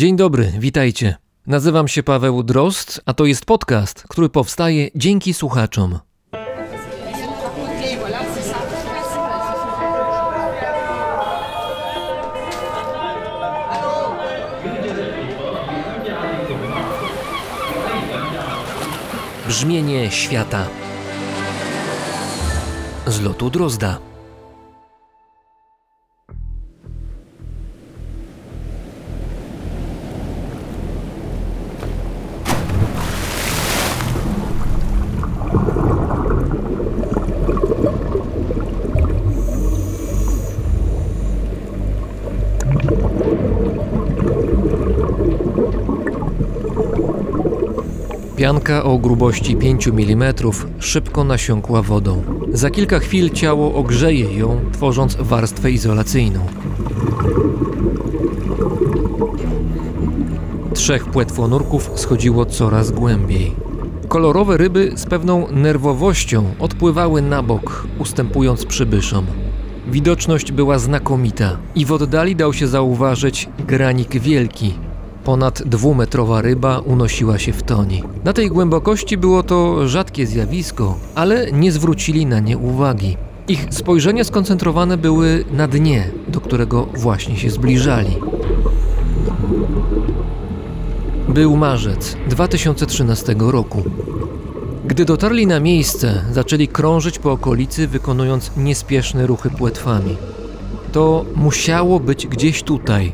Dzień dobry, witajcie. Nazywam się Paweł Drost, a to jest podcast, który powstaje dzięki słuchaczom. Brzmienie świata z lotu Drozda. Pianka o grubości 5 mm szybko nasiąkła wodą. Za kilka chwil ciało ogrzeje ją, tworząc warstwę izolacyjną. Trzech płetwonurków schodziło coraz głębiej. Kolorowe ryby z pewną nerwowością odpływały na bok, ustępując przybyszom. Widoczność była znakomita i w oddali dał się zauważyć granik wielki, Ponad dwumetrowa ryba unosiła się w toni. Na tej głębokości było to rzadkie zjawisko, ale nie zwrócili na nie uwagi. Ich spojrzenia skoncentrowane były na dnie, do którego właśnie się zbliżali. Był marzec 2013 roku. Gdy dotarli na miejsce, zaczęli krążyć po okolicy, wykonując niespieszne ruchy płetwami. To musiało być gdzieś tutaj,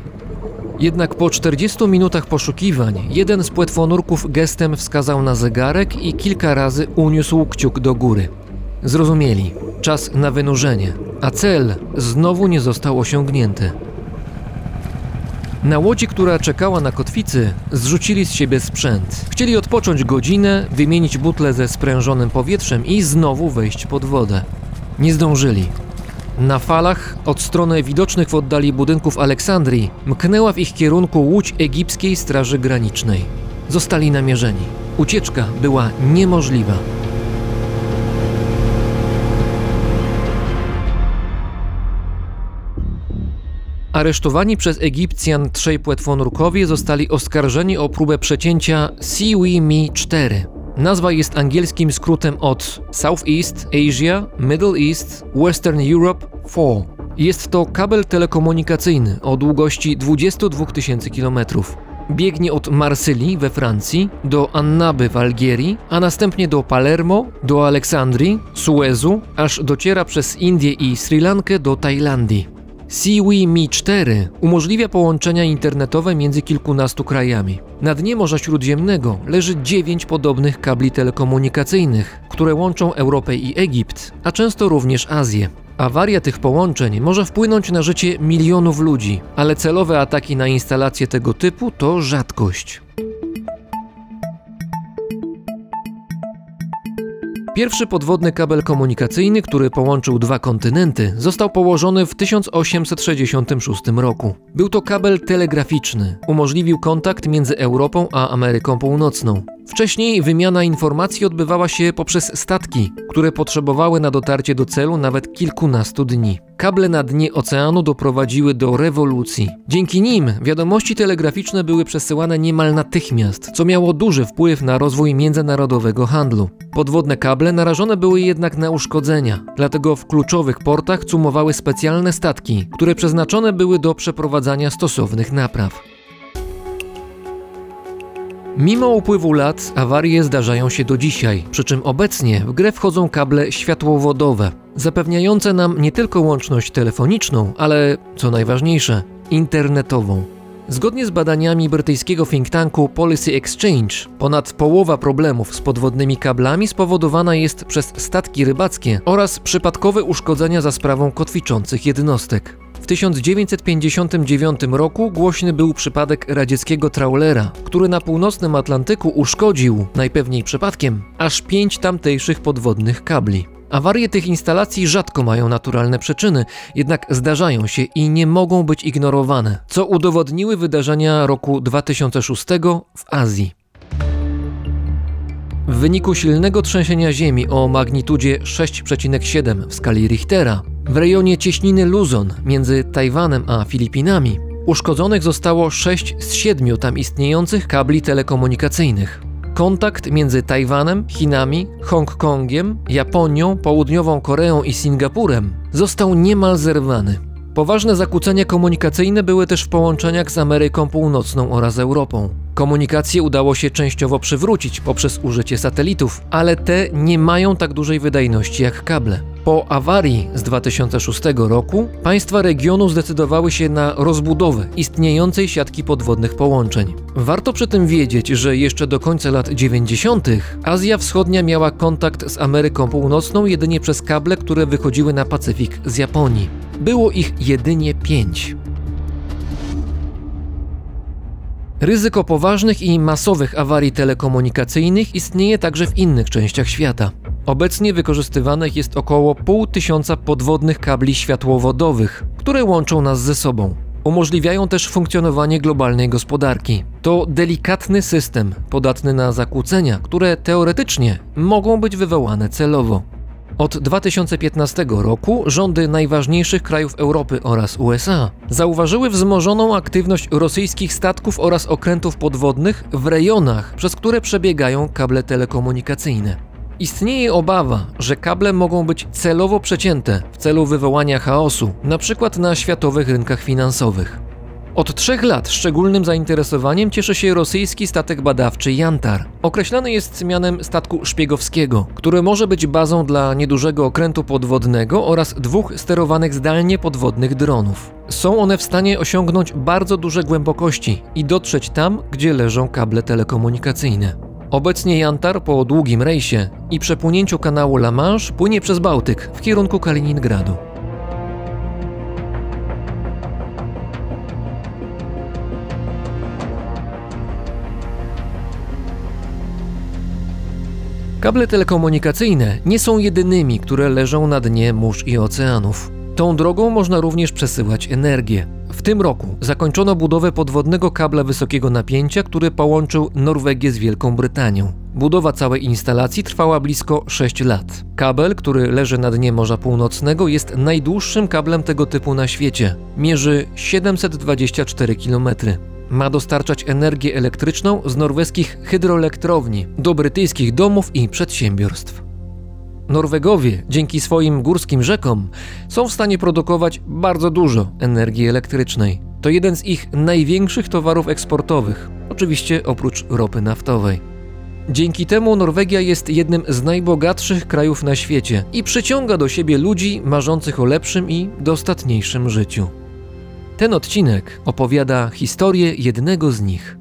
jednak po 40 minutach poszukiwań, jeden z płetwonurków gestem wskazał na zegarek i kilka razy uniósł kciuk do góry. Zrozumieli. Czas na wynurzenie, a cel znowu nie został osiągnięty. Na łodzi, która czekała na kotwicy, zrzucili z siebie sprzęt. Chcieli odpocząć godzinę, wymienić butle ze sprężonym powietrzem i znowu wejść pod wodę. Nie zdążyli. Na falach, od strony widocznych w oddali budynków Aleksandrii, mknęła w ich kierunku łódź egipskiej Straży Granicznej. Zostali namierzeni. Ucieczka była niemożliwa. Aresztowani przez Egipcjan trzej płetwonurkowie zostali oskarżeni o próbę przecięcia Siwi Mi 4. Nazwa jest angielskim skrótem od Southeast Asia, Middle East, Western Europe 4. Jest to kabel telekomunikacyjny o długości 22 tysięcy km. Biegnie od Marsylii we Francji do Annaby w Algierii, a następnie do Palermo, do Aleksandrii, Suezu, aż dociera przez Indię i Sri Lankę do Tajlandii. Siwi Mi 4 umożliwia połączenia internetowe między kilkunastu krajami. Na dnie Morza Śródziemnego leży dziewięć podobnych kabli telekomunikacyjnych, które łączą Europę i Egipt, a często również Azję. Awaria tych połączeń może wpłynąć na życie milionów ludzi, ale celowe ataki na instalacje tego typu to rzadkość. Pierwszy podwodny kabel komunikacyjny, który połączył dwa kontynenty, został położony w 1866 roku. Był to kabel telegraficzny, umożliwił kontakt między Europą a Ameryką Północną. Wcześniej wymiana informacji odbywała się poprzez statki, które potrzebowały na dotarcie do celu nawet kilkunastu dni. Kable na dnie oceanu doprowadziły do rewolucji. Dzięki nim wiadomości telegraficzne były przesyłane niemal natychmiast, co miało duży wpływ na rozwój międzynarodowego handlu. Podwodne kable narażone były jednak na uszkodzenia, dlatego w kluczowych portach cumowały specjalne statki, które przeznaczone były do przeprowadzania stosownych napraw. Mimo upływu lat awarie zdarzają się do dzisiaj, przy czym obecnie w grę wchodzą kable światłowodowe, zapewniające nam nie tylko łączność telefoniczną, ale co najważniejsze, internetową. Zgodnie z badaniami brytyjskiego think tanku Policy Exchange, ponad połowa problemów z podwodnymi kablami spowodowana jest przez statki rybackie oraz przypadkowe uszkodzenia za sprawą kotwiczących jednostek. W 1959 roku głośny był przypadek radzieckiego trawlera, który na północnym Atlantyku uszkodził, najpewniej przypadkiem, aż pięć tamtejszych podwodnych kabli. Awarie tych instalacji rzadko mają naturalne przyczyny, jednak zdarzają się i nie mogą być ignorowane, co udowodniły wydarzenia roku 2006 w Azji. W wyniku silnego trzęsienia ziemi o magnitudzie 6,7 w skali Richtera w rejonie cieśniny Luzon między Tajwanem a Filipinami Uszkodzonych zostało 6 z 7 tam istniejących kabli telekomunikacyjnych. Kontakt między Tajwanem, Chinami, Hongkongiem, Japonią, Południową Koreą i Singapurem został niemal zerwany. Poważne zakłócenia komunikacyjne były też w połączeniach z Ameryką Północną oraz Europą. Komunikację udało się częściowo przywrócić poprzez użycie satelitów, ale te nie mają tak dużej wydajności jak kable. Po awarii z 2006 roku państwa regionu zdecydowały się na rozbudowę istniejącej siatki podwodnych połączeń. Warto przy tym wiedzieć, że jeszcze do końca lat 90. Azja Wschodnia miała kontakt z Ameryką Północną jedynie przez kable, które wychodziły na Pacyfik z Japonii. Było ich jedynie pięć. Ryzyko poważnych i masowych awarii telekomunikacyjnych istnieje także w innych częściach świata. Obecnie wykorzystywanych jest około pół tysiąca podwodnych kabli światłowodowych, które łączą nas ze sobą. Umożliwiają też funkcjonowanie globalnej gospodarki. To delikatny system, podatny na zakłócenia, które teoretycznie mogą być wywołane celowo. Od 2015 roku rządy najważniejszych krajów Europy oraz USA zauważyły wzmożoną aktywność rosyjskich statków oraz okrętów podwodnych w rejonach, przez które przebiegają kable telekomunikacyjne. Istnieje obawa, że kable mogą być celowo przecięte w celu wywołania chaosu, np. na światowych rynkach finansowych. Od trzech lat szczególnym zainteresowaniem cieszy się rosyjski statek badawczy Jantar. Określany jest mianem statku szpiegowskiego, który może być bazą dla niedużego okrętu podwodnego oraz dwóch sterowanych zdalnie podwodnych dronów. Są one w stanie osiągnąć bardzo duże głębokości i dotrzeć tam, gdzie leżą kable telekomunikacyjne. Obecnie Jantar po długim rejsie i przepłynięciu kanału La Manche płynie przez Bałtyk w kierunku Kaliningradu. Kable telekomunikacyjne nie są jedynymi, które leżą na dnie mórz i oceanów. Tą drogą można również przesyłać energię. W tym roku zakończono budowę podwodnego kabla wysokiego napięcia, który połączył Norwegię z Wielką Brytanią. Budowa całej instalacji trwała blisko 6 lat. Kabel, który leży na dnie Morza Północnego, jest najdłuższym kablem tego typu na świecie. Mierzy 724 km ma dostarczać energię elektryczną z norweskich hydroelektrowni do brytyjskich domów i przedsiębiorstw. Norwegowie dzięki swoim górskim rzekom są w stanie produkować bardzo dużo energii elektrycznej. To jeden z ich największych towarów eksportowych, oczywiście oprócz ropy naftowej. Dzięki temu Norwegia jest jednym z najbogatszych krajów na świecie i przyciąga do siebie ludzi marzących o lepszym i dostatniejszym życiu. Ten odcinek opowiada historię jednego z nich.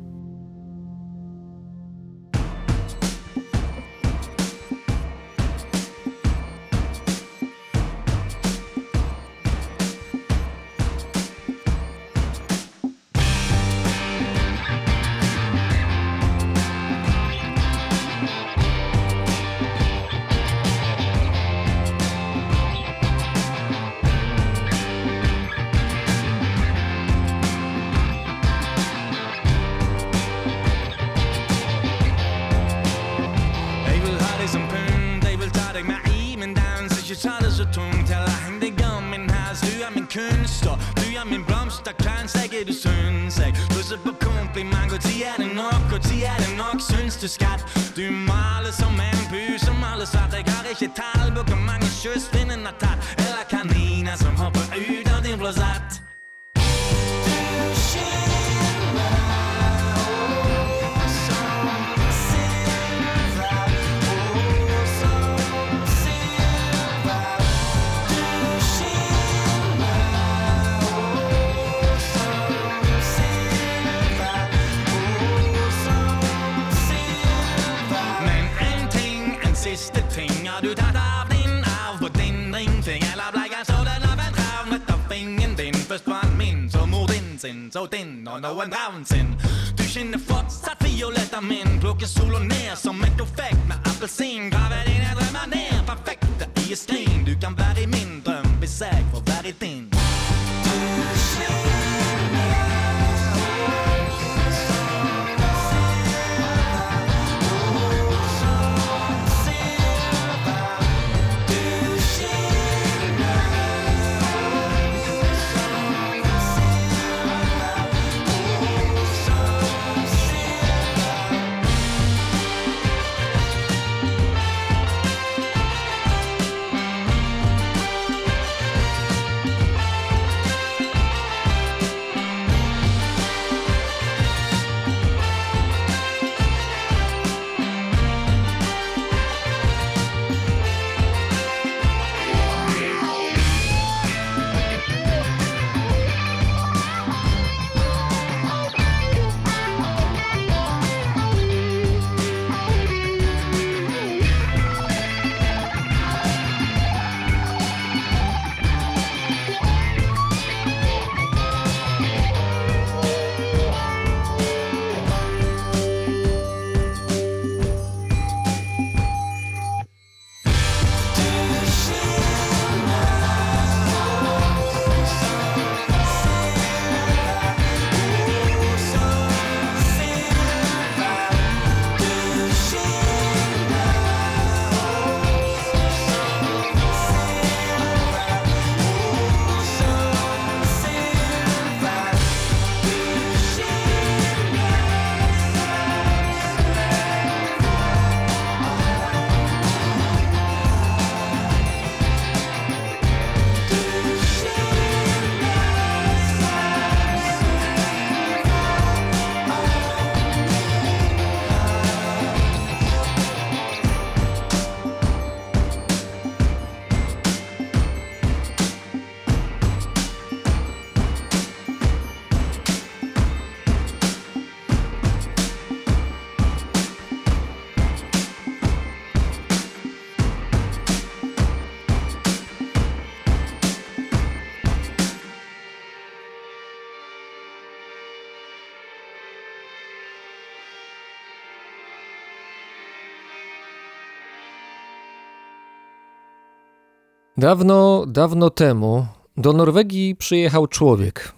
Dawno, dawno temu do Norwegii przyjechał człowiek.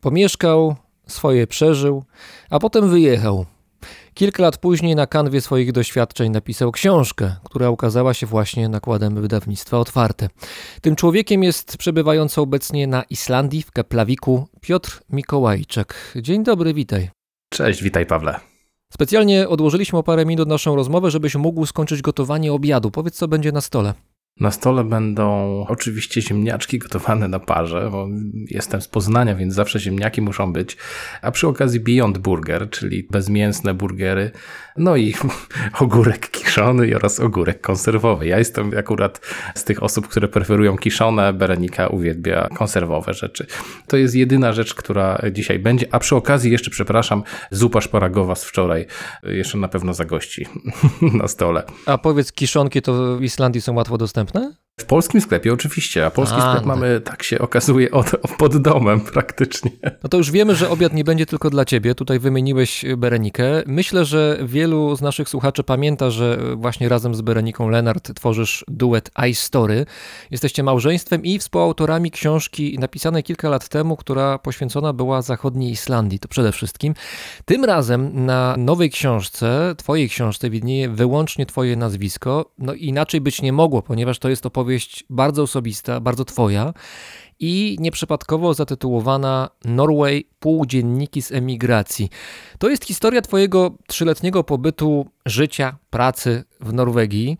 Pomieszkał, swoje przeżył, a potem wyjechał. Kilka lat później na kanwie swoich doświadczeń napisał książkę, która ukazała się właśnie nakładem wydawnictwa Otwarte. Tym człowiekiem jest przebywający obecnie na Islandii w Keplawiku Piotr Mikołajczak. Dzień dobry, witaj. Cześć, witaj Pawle. Specjalnie odłożyliśmy o parę minut naszą rozmowę, żebyś mógł skończyć gotowanie obiadu. Powiedz, co będzie na stole. Na stole będą oczywiście ziemniaczki gotowane na parze, bo jestem z Poznania, więc zawsze ziemniaki muszą być. A przy okazji Beyond Burger, czyli bezmięsne burgery, no i ogórek kiszony oraz ogórek konserwowy. Ja jestem akurat z tych osób, które preferują kiszone, Berenika uwielbia konserwowe rzeczy. To jest jedyna rzecz, która dzisiaj będzie. A przy okazji jeszcze, przepraszam, zupa szparagowa z wczoraj jeszcze na pewno zagości na stole. A powiedz, kiszonki to w Islandii są łatwo dostępne? dostępne? W polskim sklepie oczywiście, a polski A, sklep no. mamy, tak się okazuje, od, pod domem praktycznie. No to już wiemy, że obiad nie będzie tylko dla ciebie. Tutaj wymieniłeś Berenikę. Myślę, że wielu z naszych słuchaczy pamięta, że właśnie razem z Bereniką Lenart tworzysz duet I Story. Jesteście małżeństwem i współautorami książki napisanej kilka lat temu, która poświęcona była zachodniej Islandii. To przede wszystkim. Tym razem na nowej książce, twojej książce, widnieje wyłącznie twoje nazwisko. No inaczej być nie mogło, ponieważ to jest opowieść bardzo osobista, bardzo twoja i nieprzypadkowo zatytułowana Norway Półdzienniki z emigracji. To jest historia Twojego trzyletniego pobytu, życia, pracy w Norwegii.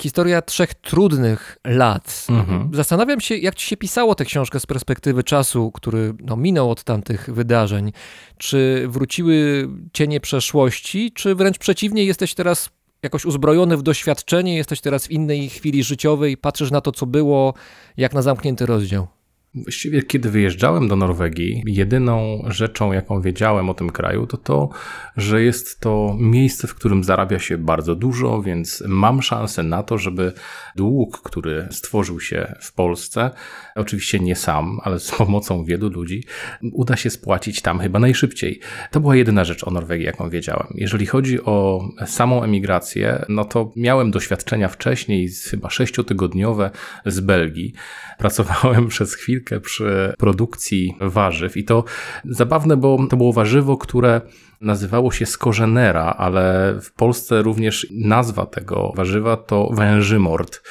Historia trzech trudnych lat. Mhm. Zastanawiam się, jak ci się pisało tę książkę z perspektywy czasu, który no, minął od tamtych wydarzeń. Czy wróciły cienie przeszłości, czy wręcz przeciwnie, jesteś teraz jakoś uzbrojony w doświadczenie, jesteś teraz w innej chwili życiowej, patrzysz na to, co było, jak na zamknięty rozdział. Właściwie, kiedy wyjeżdżałem do Norwegii, jedyną rzeczą, jaką wiedziałem o tym kraju, to to, że jest to miejsce, w którym zarabia się bardzo dużo, więc mam szansę na to, żeby dług, który stworzył się w Polsce, oczywiście nie sam, ale z pomocą wielu ludzi, uda się spłacić tam chyba najszybciej. To była jedyna rzecz o Norwegii, jaką wiedziałem. Jeżeli chodzi o samą emigrację, no to miałem doświadczenia wcześniej, chyba sześciotygodniowe z Belgii. Pracowałem przez chwilkę przy produkcji warzyw i to zabawne, bo to było warzywo, które nazywało się skorzenera, ale w Polsce również nazwa tego warzywa to wężymort.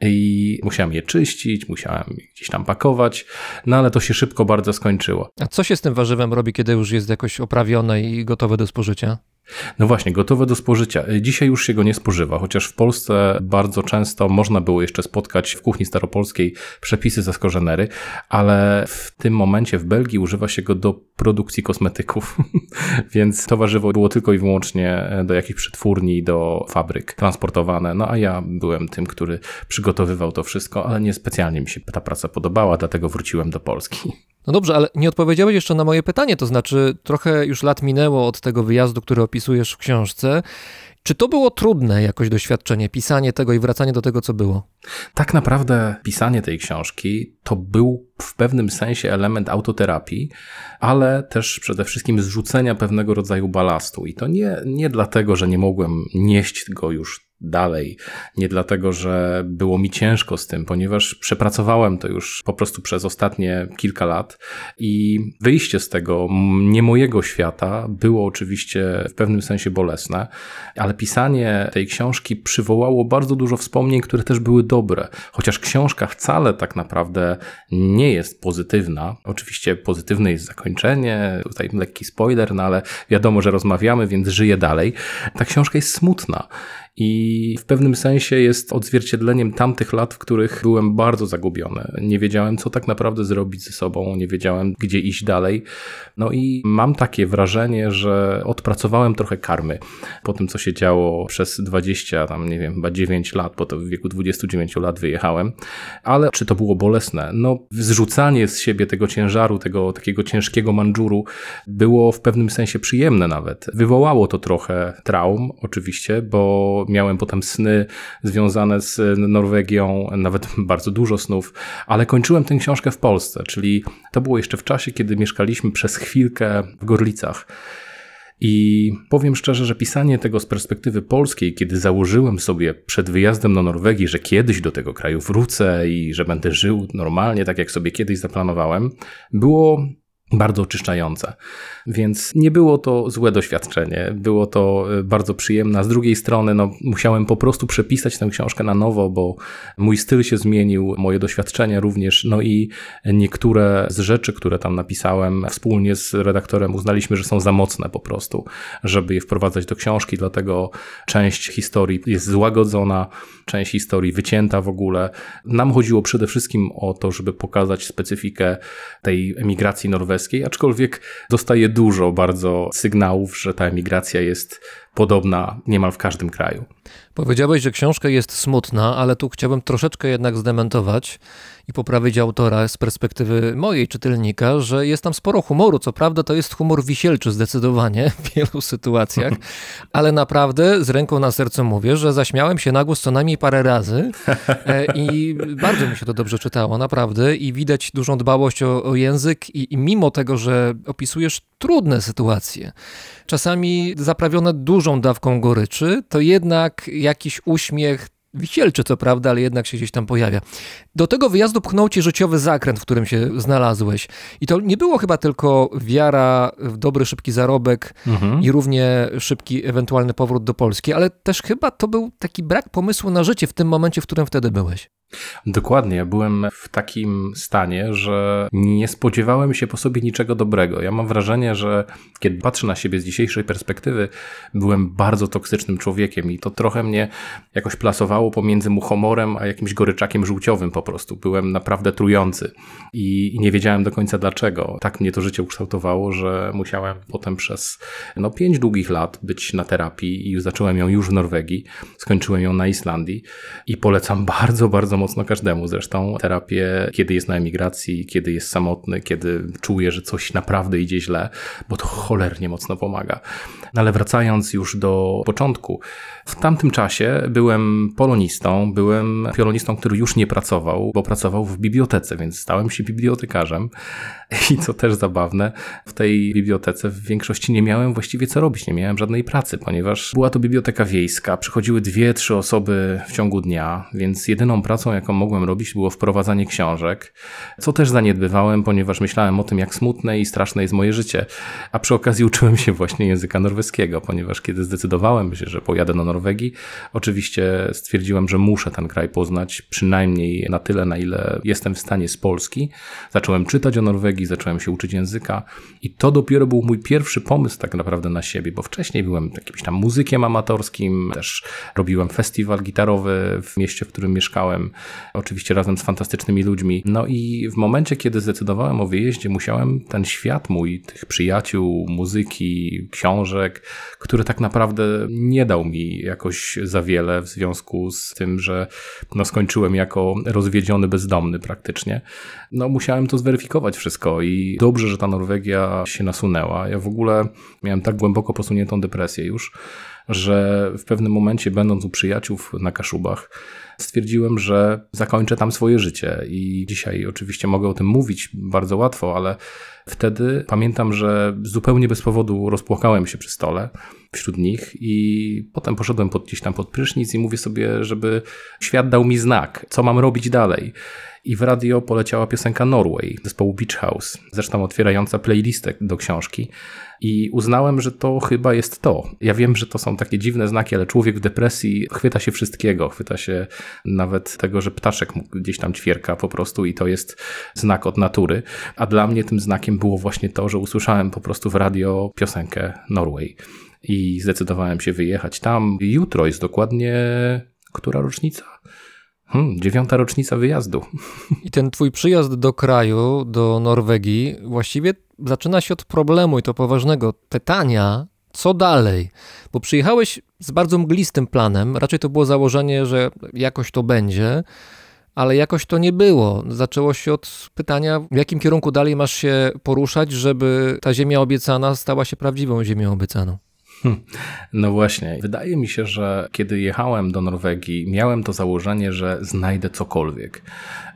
I musiałem je czyścić, musiałem gdzieś tam pakować, no ale to się szybko bardzo skończyło. A co się z tym warzywem robi, kiedy już jest jakoś oprawione i gotowe do spożycia? No właśnie, gotowe do spożycia. Dzisiaj już się go nie spożywa, chociaż w Polsce bardzo często można było jeszcze spotkać w kuchni staropolskiej przepisy ze skorzenery, ale w tym momencie w Belgii używa się go do produkcji kosmetyków, więc to warzywo było tylko i wyłącznie do jakichś przetwórni, do fabryk transportowane. No a ja byłem tym, który przygotowywał to wszystko, ale nie specjalnie mi się ta praca podobała, dlatego wróciłem do Polski. No dobrze, ale nie odpowiedziałeś jeszcze na moje pytanie, to znaczy trochę już lat minęło od tego wyjazdu, który opisujesz w książce. Czy to było trudne jakoś doświadczenie, pisanie tego i wracanie do tego, co było? Tak naprawdę pisanie tej książki to był w pewnym sensie element autoterapii, ale też przede wszystkim zrzucenia pewnego rodzaju balastu. I to nie, nie dlatego, że nie mogłem nieść go już dalej. Nie dlatego, że było mi ciężko z tym, ponieważ przepracowałem to już po prostu przez ostatnie kilka lat i wyjście z tego nie mojego świata było oczywiście w pewnym sensie bolesne, ale pisanie tej książki przywołało bardzo dużo wspomnień, które też były dobre. Chociaż książka wcale tak naprawdę nie jest pozytywna. Oczywiście pozytywne jest zakończenie, tutaj lekki spoiler, no ale wiadomo, że rozmawiamy, więc żyję dalej. Ta książka jest smutna i w pewnym sensie jest odzwierciedleniem tamtych lat, w których byłem bardzo zagubiony. Nie wiedziałem, co tak naprawdę zrobić ze sobą, nie wiedziałem, gdzie iść dalej. No i mam takie wrażenie, że odpracowałem trochę karmy po tym, co się działo przez 20, tam nie wiem, chyba 9 lat, bo to w wieku 29 lat wyjechałem. Ale czy to było bolesne? No, zrzucanie z siebie tego ciężaru, tego takiego ciężkiego mandżuru było w pewnym sensie przyjemne nawet. Wywołało to trochę traum, oczywiście, bo miałem potem sny związane z Norwegią, nawet bardzo dużo snów, ale kończyłem tę książkę w Polsce, czyli to było jeszcze w czasie, kiedy mieszkaliśmy przez chwilkę w Gorlicach. I powiem szczerze, że pisanie tego z perspektywy polskiej, kiedy założyłem sobie przed wyjazdem do Norwegii, że kiedyś do tego kraju wrócę i że będę żył normalnie, tak jak sobie kiedyś zaplanowałem, było bardzo oczyszczające. Więc nie było to złe doświadczenie, było to e, bardzo przyjemne. Z drugiej strony, no, musiałem po prostu przepisać tę książkę na nowo, bo mój styl się zmienił, moje doświadczenia również, no i niektóre z rzeczy, które tam napisałem, wspólnie z redaktorem uznaliśmy, że są za mocne po prostu, żeby je wprowadzać do książki, dlatego część historii jest złagodzona, część historii wycięta w ogóle. Nam chodziło przede wszystkim o to, żeby pokazać specyfikę tej emigracji norweskiej, aczkolwiek dostaję dużo bardzo sygnałów, że ta emigracja jest podobna niemal w każdym kraju. Powiedziałeś, że książka jest smutna, ale tu chciałbym troszeczkę jednak zdementować i poprawić autora z perspektywy mojej czytelnika, że jest tam sporo humoru. Co prawda to jest humor wisielczy zdecydowanie w wielu sytuacjach, ale naprawdę z ręką na sercu mówię, że zaśmiałem się na głos co najmniej parę razy e, i bardzo mi się to dobrze czytało, naprawdę. I widać dużą dbałość o, o język i, i mimo tego, że opisujesz trudne sytuacje, czasami zaprawione dużą dawką goryczy, to jednak jakiś uśmiech wisielczy co prawda, ale jednak się gdzieś tam pojawia. Do tego wyjazdu pchnął ci życiowy zakręt, w którym się znalazłeś. I to nie było chyba tylko wiara w dobry, szybki zarobek Mhm. i równie szybki ewentualny powrót do Polski, ale też chyba to był taki brak pomysłu na życie w tym momencie, w którym wtedy byłeś. Dokładnie, byłem w takim stanie, że nie spodziewałem się po sobie niczego dobrego. Ja mam wrażenie, że kiedy patrzę na siebie z dzisiejszej perspektywy, byłem bardzo toksycznym człowiekiem i to trochę mnie jakoś plasowało pomiędzy muchomorem a jakimś goryczakiem żółciowym po prostu. Byłem naprawdę trujący i nie wiedziałem do końca dlaczego. Tak mnie to życie ukształtowało, że musiałem potem przez no, pięć długich lat być na terapii i zacząłem ją już w Norwegii. Skończyłem ją na Islandii i polecam bardzo, bardzo mocno każdemu zresztą terapię, kiedy jest na emigracji, kiedy jest samotny, kiedy czuje, że coś naprawdę idzie źle, bo to cholernie mocno pomaga. No ale wracając już do początku, w tamtym czasie byłem polonistą, byłem pianonistą, który już nie pracował, bo pracował w bibliotece, więc stałem się bibliotekarzem. I co też zabawne, w tej bibliotece w większości nie miałem właściwie co robić, nie miałem żadnej pracy, ponieważ była to biblioteka wiejska, przychodziły dwie, trzy osoby w ciągu dnia, więc jedyną pracą, jaką mogłem robić, było wprowadzanie książek, co też zaniedbywałem, ponieważ myślałem o tym, jak smutne i straszne jest moje życie, a przy okazji uczyłem się właśnie języka norweskiego, ponieważ kiedy zdecydowałem się, że pojadę do Norwegii, oczywiście stwierdziłem, że muszę ten kraj poznać, przynajmniej na tyle, na ile jestem w stanie z Polski. Zacząłem czytać o Norwegii, zacząłem się uczyć języka i to dopiero był mój pierwszy pomysł tak naprawdę na siebie, bo wcześniej byłem jakimś tam muzykiem amatorskim, też robiłem festiwal gitarowy w mieście, w którym mieszkałem, oczywiście razem z fantastycznymi ludźmi. No i w momencie, kiedy zdecydowałem o wyjeździe, musiałem ten świat mój, tych przyjaciół, muzyki, książek, który tak naprawdę nie dał mi jakoś za wiele w związku z tym, że no skończyłem jako rozwiedziony bezdomny praktycznie. No musiałem to zweryfikować wszystko i dobrze, że ta Norwegia się nasunęła. Ja w ogóle miałem tak głęboko posuniętą depresję już, że w pewnym momencie, będąc u przyjaciół na Kaszubach, stwierdziłem, że zakończę tam swoje życie. I dzisiaj oczywiście mogę o tym mówić bardzo łatwo, ale wtedy pamiętam, że zupełnie bez powodu rozpłakałem się przy stole wśród nich i potem poszedłem pod, gdzieś tam pod prysznic i mówię sobie, żeby świat dał mi znak, co mam robić dalej. I w radio poleciała piosenka Norway zespołu Beach House, zresztą otwierająca playlistę do książki. I uznałem, że to chyba jest to. Ja wiem, że to są takie dziwne znaki, ale człowiek w depresji chwyta się wszystkiego. Chwyta się nawet tego, że ptaszek gdzieś tam ćwierka po prostu i to jest znak od natury. A dla mnie tym znakiem było właśnie to, że usłyszałem po prostu w radio piosenkę Norway. I zdecydowałem się wyjechać tam. Jutro jest dokładnie która rocznica? Hmm, dziewiąta rocznica wyjazdu. I ten twój przyjazd do kraju, do Norwegii, właściwie zaczyna się od problemu i to poważnego pytania, co dalej? Bo przyjechałeś z bardzo mglistym planem, raczej to było założenie, że jakoś to będzie, ale jakoś to nie było. Zaczęło się od pytania, w jakim kierunku dalej masz się poruszać, żeby ta ziemia obiecana stała się prawdziwą ziemią obiecaną. No właśnie, wydaje mi się, że kiedy jechałem do Norwegii, miałem to założenie, że znajdę cokolwiek.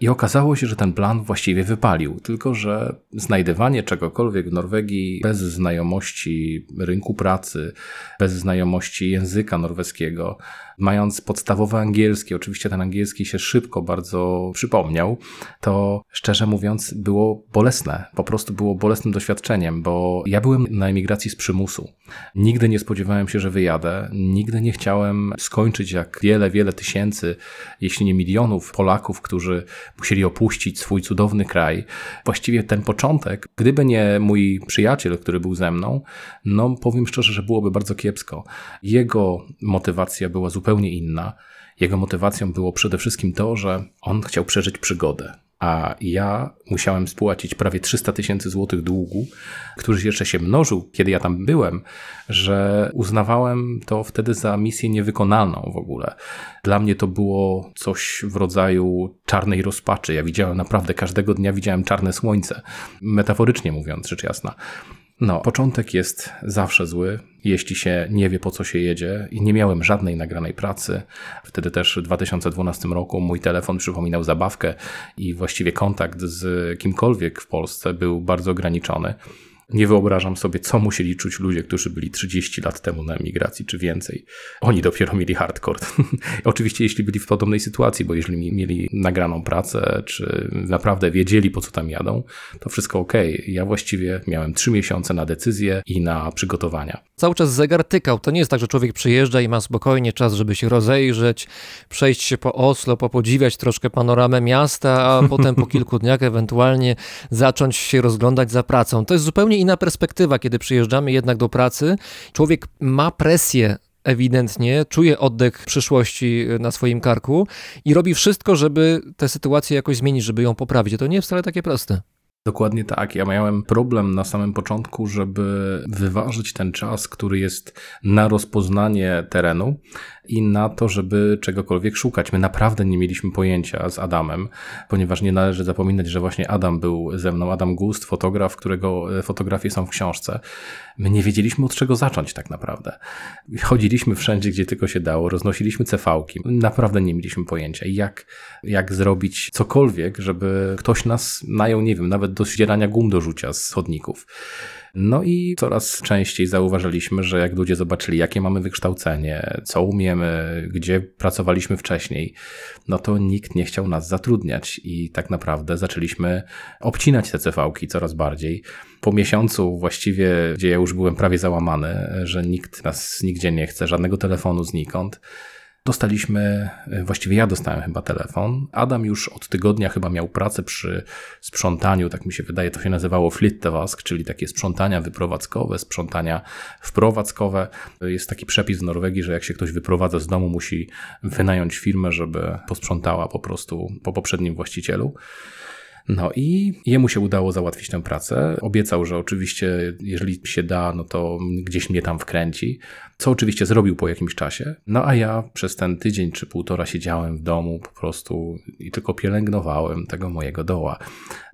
I okazało się, że ten plan właściwie wypalił, tylko że znajdywanie czegokolwiek w Norwegii bez znajomości rynku pracy, bez znajomości języka norweskiego, mając podstawowe angielskie, oczywiście ten angielski się szybko bardzo przypomniał, to szczerze mówiąc było bolesne. Po prostu było bolesnym doświadczeniem, bo ja byłem na emigracji z przymusu. Nigdy nie spodziewałem się, że wyjadę. Nigdy nie chciałem skończyć jak wiele, wiele tysięcy, jeśli nie milionów Polaków, którzy musieli opuścić swój cudowny kraj. Właściwie ten początek, gdyby nie mój przyjaciel, który był ze mną, no powiem szczerze, że byłoby bardzo kiepsko. Jego motywacja była zupełnie inna. Jego motywacją było przede wszystkim to, że on chciał przeżyć przygodę a ja musiałem spłacić prawie 300 tysięcy złotych długu, który jeszcze się mnożył, kiedy ja tam byłem, że uznawałem to wtedy za misję niewykonalną w ogóle. Dla mnie to było coś w rodzaju czarnej rozpaczy. Ja widziałem naprawdę każdego dnia widziałem czarne słońce, metaforycznie mówiąc, rzecz jasna. No, początek jest zawsze zły, jeśli się nie wie po co się jedzie i nie miałem żadnej nagranej pracy. Wtedy też w 2012 roku mój telefon przypominał zabawkę i właściwie kontakt z kimkolwiek w Polsce był bardzo ograniczony. Nie wyobrażam sobie, co musieli czuć ludzie, którzy byli 30 lat temu na emigracji, czy więcej. Oni dopiero mieli hardcore. Oczywiście, jeśli byli w podobnej sytuacji, bo jeżeli mieli nagraną pracę, czy naprawdę wiedzieli, po co tam jadą, to wszystko ok. Ja właściwie miałem 3 miesiące na decyzję i na przygotowania. Cały czas zegar tykał. To nie jest tak, że człowiek przyjeżdża i ma spokojnie czas, żeby się rozejrzeć, przejść się po Oslo, popodziwiać troszkę panoramę miasta, a potem po kilku dniach ewentualnie zacząć się rozglądać za pracą. To jest zupełnie inna perspektywa, kiedy przyjeżdżamy jednak do pracy. Człowiek ma presję ewidentnie, czuje oddech przyszłości na swoim karku i robi wszystko, żeby tę sytuację jakoś zmienić, żeby ją poprawić. To nie jest wcale takie proste. Dokładnie tak. Ja miałem problem na samym początku, żeby wyważyć ten czas, który jest na rozpoznanie terenu i na to, żeby czegokolwiek szukać. My naprawdę nie mieliśmy pojęcia z Adamem, ponieważ nie należy zapominać, że właśnie Adam był ze mną, Adam Gust, fotograf, którego e, fotografie są w książce. My nie wiedzieliśmy od czego zacząć tak naprawdę. Chodziliśmy wszędzie, gdzie tylko się dało, roznosiliśmy cefałki. Naprawdę nie mieliśmy pojęcia, jak, jak zrobić cokolwiek, żeby ktoś nas najął, nie wiem, nawet do ścierania gum do rzucia z chodników. No i coraz częściej zauważyliśmy, że jak ludzie zobaczyli, jakie mamy wykształcenie, co umiemy, gdzie pracowaliśmy wcześniej, no to nikt nie chciał nas zatrudniać i tak naprawdę zaczęliśmy obcinać te cefałki coraz bardziej. Po miesiącu właściwie, gdzie ja już byłem prawie załamany, że nikt nas nigdzie nie chce, żadnego telefonu znikąd, Dostaliśmy, e, właściwie ja dostałem chyba telefon. Adam już od tygodnia chyba miał pracę przy sprzątaniu, tak mi się wydaje, to się nazywało flittevask, czyli takie sprzątania wyprowadzkowe, sprzątania wprowadzkowe. Jest taki przepis w Norwegii, że jak się ktoś wyprowadza z domu, musi wynająć firmę, żeby posprzątała po prostu po poprzednim właścicielu. No i jemu się udało załatwić tę pracę. Obiecał, że oczywiście, jeżeli się da, no to gdzieś mnie tam wkręci, co oczywiście zrobił po jakimś czasie. No a ja przez ten tydzień czy półtora siedziałem w domu po prostu i tylko pielęgnowałem tego mojego doła.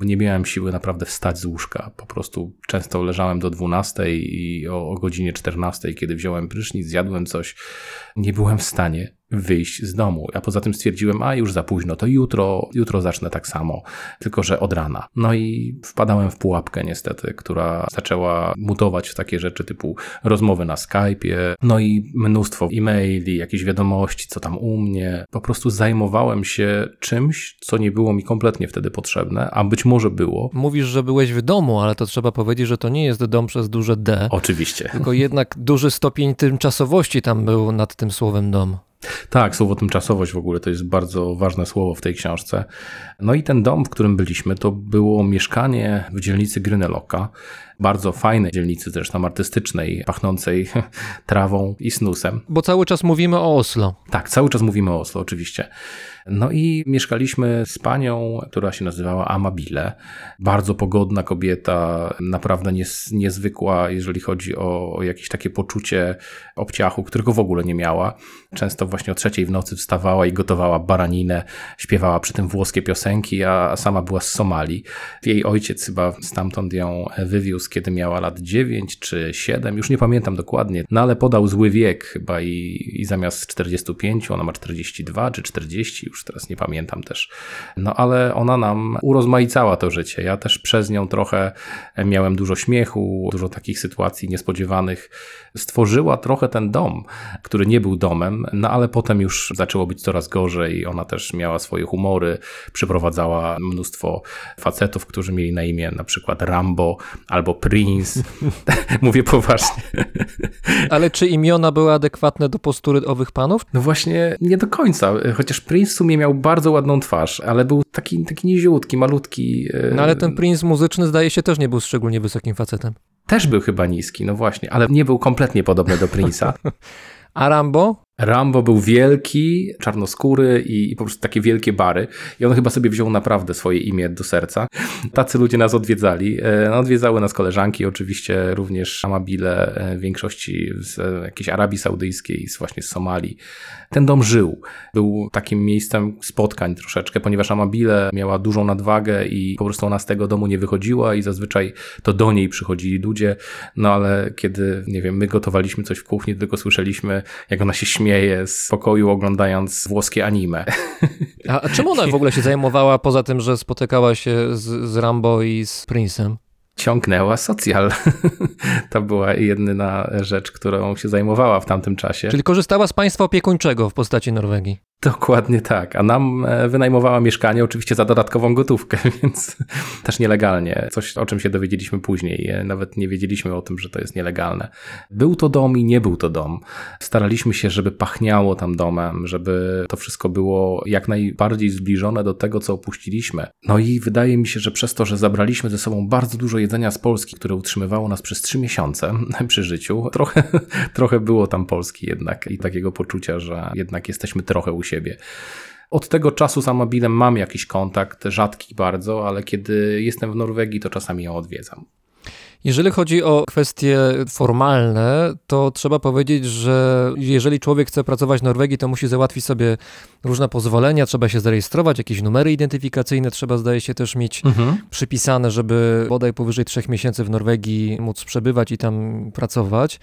Nie miałem siły naprawdę wstać z łóżka. Po prostu często leżałem do 12 i o, o godzinie 14, kiedy wziąłem prysznic, zjadłem coś, nie byłem w stanie wyjść z domu. A poza tym stwierdziłem, a już za późno, to jutro, jutro zacznę tak samo, tylko że od rana. No i wpadałem w pułapkę niestety, która zaczęła mutować w takie rzeczy typu rozmowy na Skype'ie, no i mnóstwo e-maili, jakieś wiadomości, co tam u mnie. Po prostu zajmowałem się czymś, co nie było mi kompletnie wtedy potrzebne, a być może było. Mówisz, że byłeś w domu, ale to trzeba powiedzieć, że to nie jest dom przez duże D. Oczywiście. Tylko jednak duży stopień tymczasowości tam był nad tym słowem dom. Tak, słowo tymczasowość w ogóle to jest bardzo ważne słowo w tej książce. No i ten dom, w którym byliśmy, to było mieszkanie w dzielnicy Gryneloka. Bardzo fajnej dzielnicy, zresztą artystycznej, pachnącej trawą i snusem. Bo cały czas mówimy o Oslo. Tak, cały czas mówimy o Oslo, oczywiście. No i mieszkaliśmy z panią, która się nazywała Amabile. Bardzo pogodna kobieta, naprawdę nies, niezwykła, jeżeli chodzi o, o jakieś takie poczucie obciachu, którego w ogóle nie miała. Często właśnie o trzeciej w nocy wstawała i gotowała baraninę, śpiewała przy tym włoskie piosenki, a sama była z Somalii. Jej ojciec chyba stamtąd ją wywiózł, kiedy miała lat 9 czy 7, już nie pamiętam dokładnie, no ale podał zły wiek chyba i, i zamiast 45 ona ma 42 czy 40, już teraz nie pamiętam też. No ale ona nam urozmaicała to życie. Ja też przez nią trochę miałem dużo śmiechu, dużo takich sytuacji niespodziewanych. Stworzyła trochę ten dom, który nie był domem, no ale potem już zaczęło być coraz gorzej. Ona też miała swoje humory, przyprowadzała mnóstwo facetów, którzy mieli na imię na przykład Rambo albo Prince. Mówię poważnie. Ale czy imiona były adekwatne do postury owych panów? No właśnie nie do końca, chociaż Prince w sumie miał bardzo ładną twarz, ale był taki, taki niziutki, malutki. e, No ale ten princ muzyczny zdaje się też nie był szczególnie wysokim facetem. Też był chyba niski, no właśnie, ale nie był kompletnie podobny do Prince'a. A Rambo? Rambo był wielki, czarnoskóry i, i po prostu takie wielkie bary. I on chyba sobie wziął naprawdę swoje imię do serca. Tacy ludzie nas odwiedzali. E, No, odwiedzały nas koleżanki, oczywiście również Amabile, e, w większości z jakiejś Arabii Saudyjskiej, z właśnie z Somalii. Ten dom żył. Był takim miejscem spotkań troszeczkę, ponieważ Amabile miała dużą nadwagę i po prostu ona z tego domu nie wychodziła i zazwyczaj to do niej przychodzili ludzie. No ale kiedy, nie wiem, my gotowaliśmy coś w kuchni, tylko słyszeliśmy, jak ona się śmieje z pokoju oglądając włoskie anime. A, a czym ona w ogóle się zajmowała, poza tym, że spotykała się z, z Rambo i z Prince'em? Ciągnęła socjal. to była jedyna rzecz, którą się zajmowała w tamtym czasie. Czyli korzystała z państwa opiekuńczego w postaci Norwegii. Dokładnie tak. A nam e, wynajmowała mieszkanie oczywiście za dodatkową gotówkę, więc też nielegalnie. Coś, o czym się dowiedzieliśmy później. E, Nawet nie wiedzieliśmy o tym, że to jest nielegalne. Był to dom i nie był to dom. Staraliśmy się, żeby pachniało tam domem, żeby to wszystko było jak najbardziej zbliżone do tego, co opuściliśmy. No i wydaje mi się, że przez to, że zabraliśmy ze sobą bardzo dużo jedzenia z Polski, które utrzymywało nas przez trzy miesiące przy życiu, trochę, trochę było tam Polski jednak i takiego poczucia, że jednak jesteśmy trochę u siebie. Od tego czasu z Amabilem mam jakiś kontakt, rzadki bardzo, ale kiedy jestem w Norwegii, to czasami ją odwiedzam. Jeżeli chodzi o kwestie formalne, to trzeba powiedzieć, że jeżeli człowiek chce pracować w Norwegii, to musi załatwić sobie różne pozwolenia, trzeba się zarejestrować, jakieś numery identyfikacyjne trzeba, zdaje się, też mieć przypisane, żeby bodaj powyżej trzech miesięcy w Norwegii móc przebywać i tam pracować.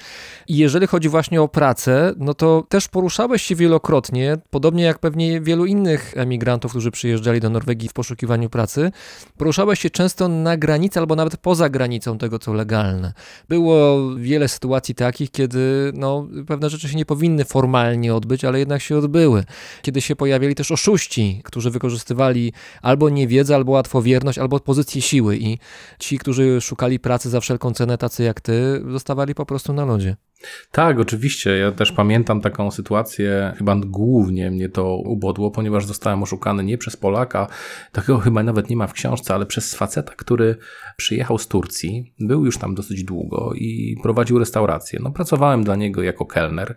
I jeżeli chodzi właśnie o pracę, no to też poruszałeś się wielokrotnie, podobnie jak pewnie wielu innych emigrantów, którzy przyjeżdżali do Norwegii w poszukiwaniu pracy, poruszałeś się często na granicy albo nawet poza granicą tego, co legalne. Było wiele sytuacji takich, kiedy no, pewne rzeczy się nie powinny formalnie odbyć, ale jednak się odbyły. Kiedy się pojawiali też oszuści, którzy wykorzystywali albo niewiedzę, albo łatwowierność, albo pozycję siły i ci, którzy szukali pracy za wszelką cenę, tacy jak ty, zostawali po prostu na lodzie. Tak, oczywiście. Ja też pamiętam taką sytuację, chyba głównie mnie to ubodło, ponieważ zostałem oszukany nie przez Polaka, takiego chyba nawet nie ma w książce, ale przez faceta, który przyjechał z Turcji, był już tam dosyć długo i prowadził restaurację. No, pracowałem dla niego jako kelner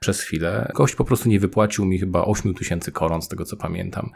przez chwilę. Gość po prostu nie wypłacił mi chyba 8 tysięcy koron, z tego co pamiętam.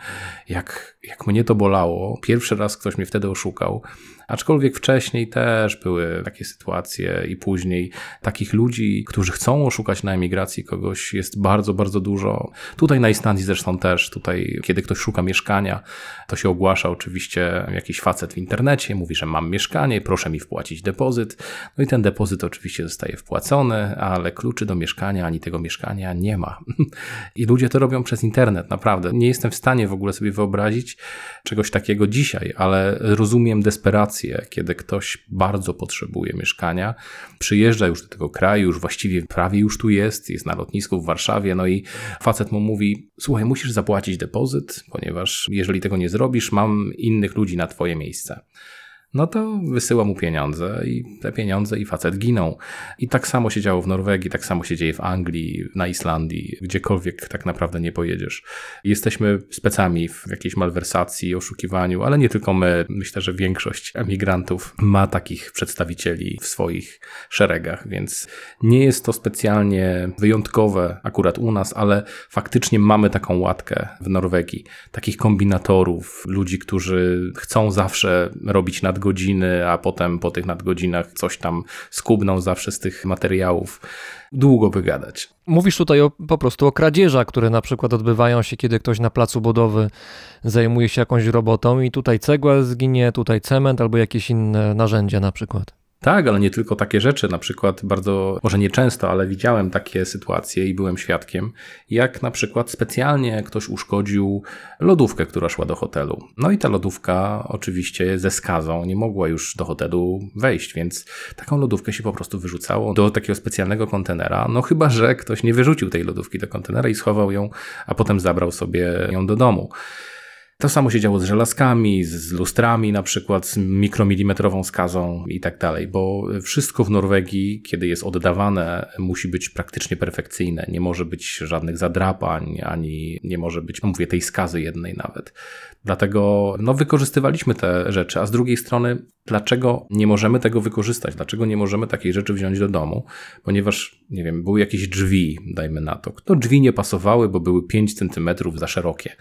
Jak, jak mnie to bolało, pierwszy raz ktoś mnie wtedy oszukał, aczkolwiek wcześniej też były takie sytuacje i później takich ludzi, którzy chcą oszukać na emigracji kogoś jest bardzo, bardzo dużo. Tutaj na Islandii zresztą też, tutaj kiedy ktoś szuka mieszkania, to się ogłasza oczywiście jakiś facet w internecie, mówi, że mam mieszkanie, proszę mi wpłacić depozyt. No i ten depozyt oczywiście zostaje wpłacony, ale kluczy do mieszkania ani tego mieszkania nie ma. I ludzie to robią przez internet, naprawdę. Nie jestem w stanie w ogóle sobie wyobrazić czegoś takiego dzisiaj, ale rozumiem desperację, kiedy ktoś bardzo potrzebuje mieszkania, przyjeżdża już do tego kraju, już właściwie prawie już tu jest, jest na lotnisku w Warszawie, no i facet mu mówi: Słuchaj, musisz zapłacić depozyt, ponieważ jeżeli tego nie zrobisz, mam innych ludzi na twoje miejsce no to wysyła mu pieniądze i te pieniądze i facet giną. I tak samo się działo w Norwegii, tak samo się dzieje w Anglii, na Islandii, gdziekolwiek tak naprawdę nie pojedziesz. Jesteśmy specami w jakiejś malwersacji, oszukiwaniu, ale nie tylko my. Myślę, że większość emigrantów ma takich przedstawicieli w swoich szeregach, więc nie jest to specjalnie wyjątkowe akurat u nas, ale faktycznie mamy taką łatkę w Norwegii. Takich kombinatorów, ludzi, którzy chcą zawsze robić nad nadgodziny, a potem po tych nadgodzinach coś tam skubną zawsze z tych materiałów. Długo by gadać. Mówisz tutaj o, po prostu o kradzieżach, które na przykład odbywają się, kiedy ktoś na placu budowy zajmuje się jakąś robotą i tutaj cegła zginie, tutaj cement albo jakieś inne narzędzia na przykład. Tak, ale nie tylko takie rzeczy. Na przykład bardzo, może nie często, ale widziałem takie sytuacje i byłem świadkiem, jak na przykład specjalnie ktoś uszkodził lodówkę, która szła do hotelu. No i ta lodówka oczywiście ze skazą nie mogła już do hotelu wejść, więc taką lodówkę się po prostu wyrzucało do takiego specjalnego kontenera. No chyba, że ktoś nie wyrzucił tej lodówki do kontenera i schował ją, a potem zabrał sobie ją do domu. To samo się działo z żelazkami, z lustrami na przykład, z mikromilimetrową skazą i tak dalej, bo wszystko w Norwegii, kiedy jest oddawane, musi być praktycznie perfekcyjne. Nie może być żadnych zadrapań, ani nie może być, mówię, tej skazy jednej nawet. Dlatego no, wykorzystywaliśmy te rzeczy, a z drugiej strony, dlaczego nie możemy tego wykorzystać? Dlaczego nie możemy takiej rzeczy wziąć do domu? Ponieważ, nie wiem, były jakieś drzwi, dajmy na to. To drzwi nie pasowały, bo były 5 centymetrów za szerokie.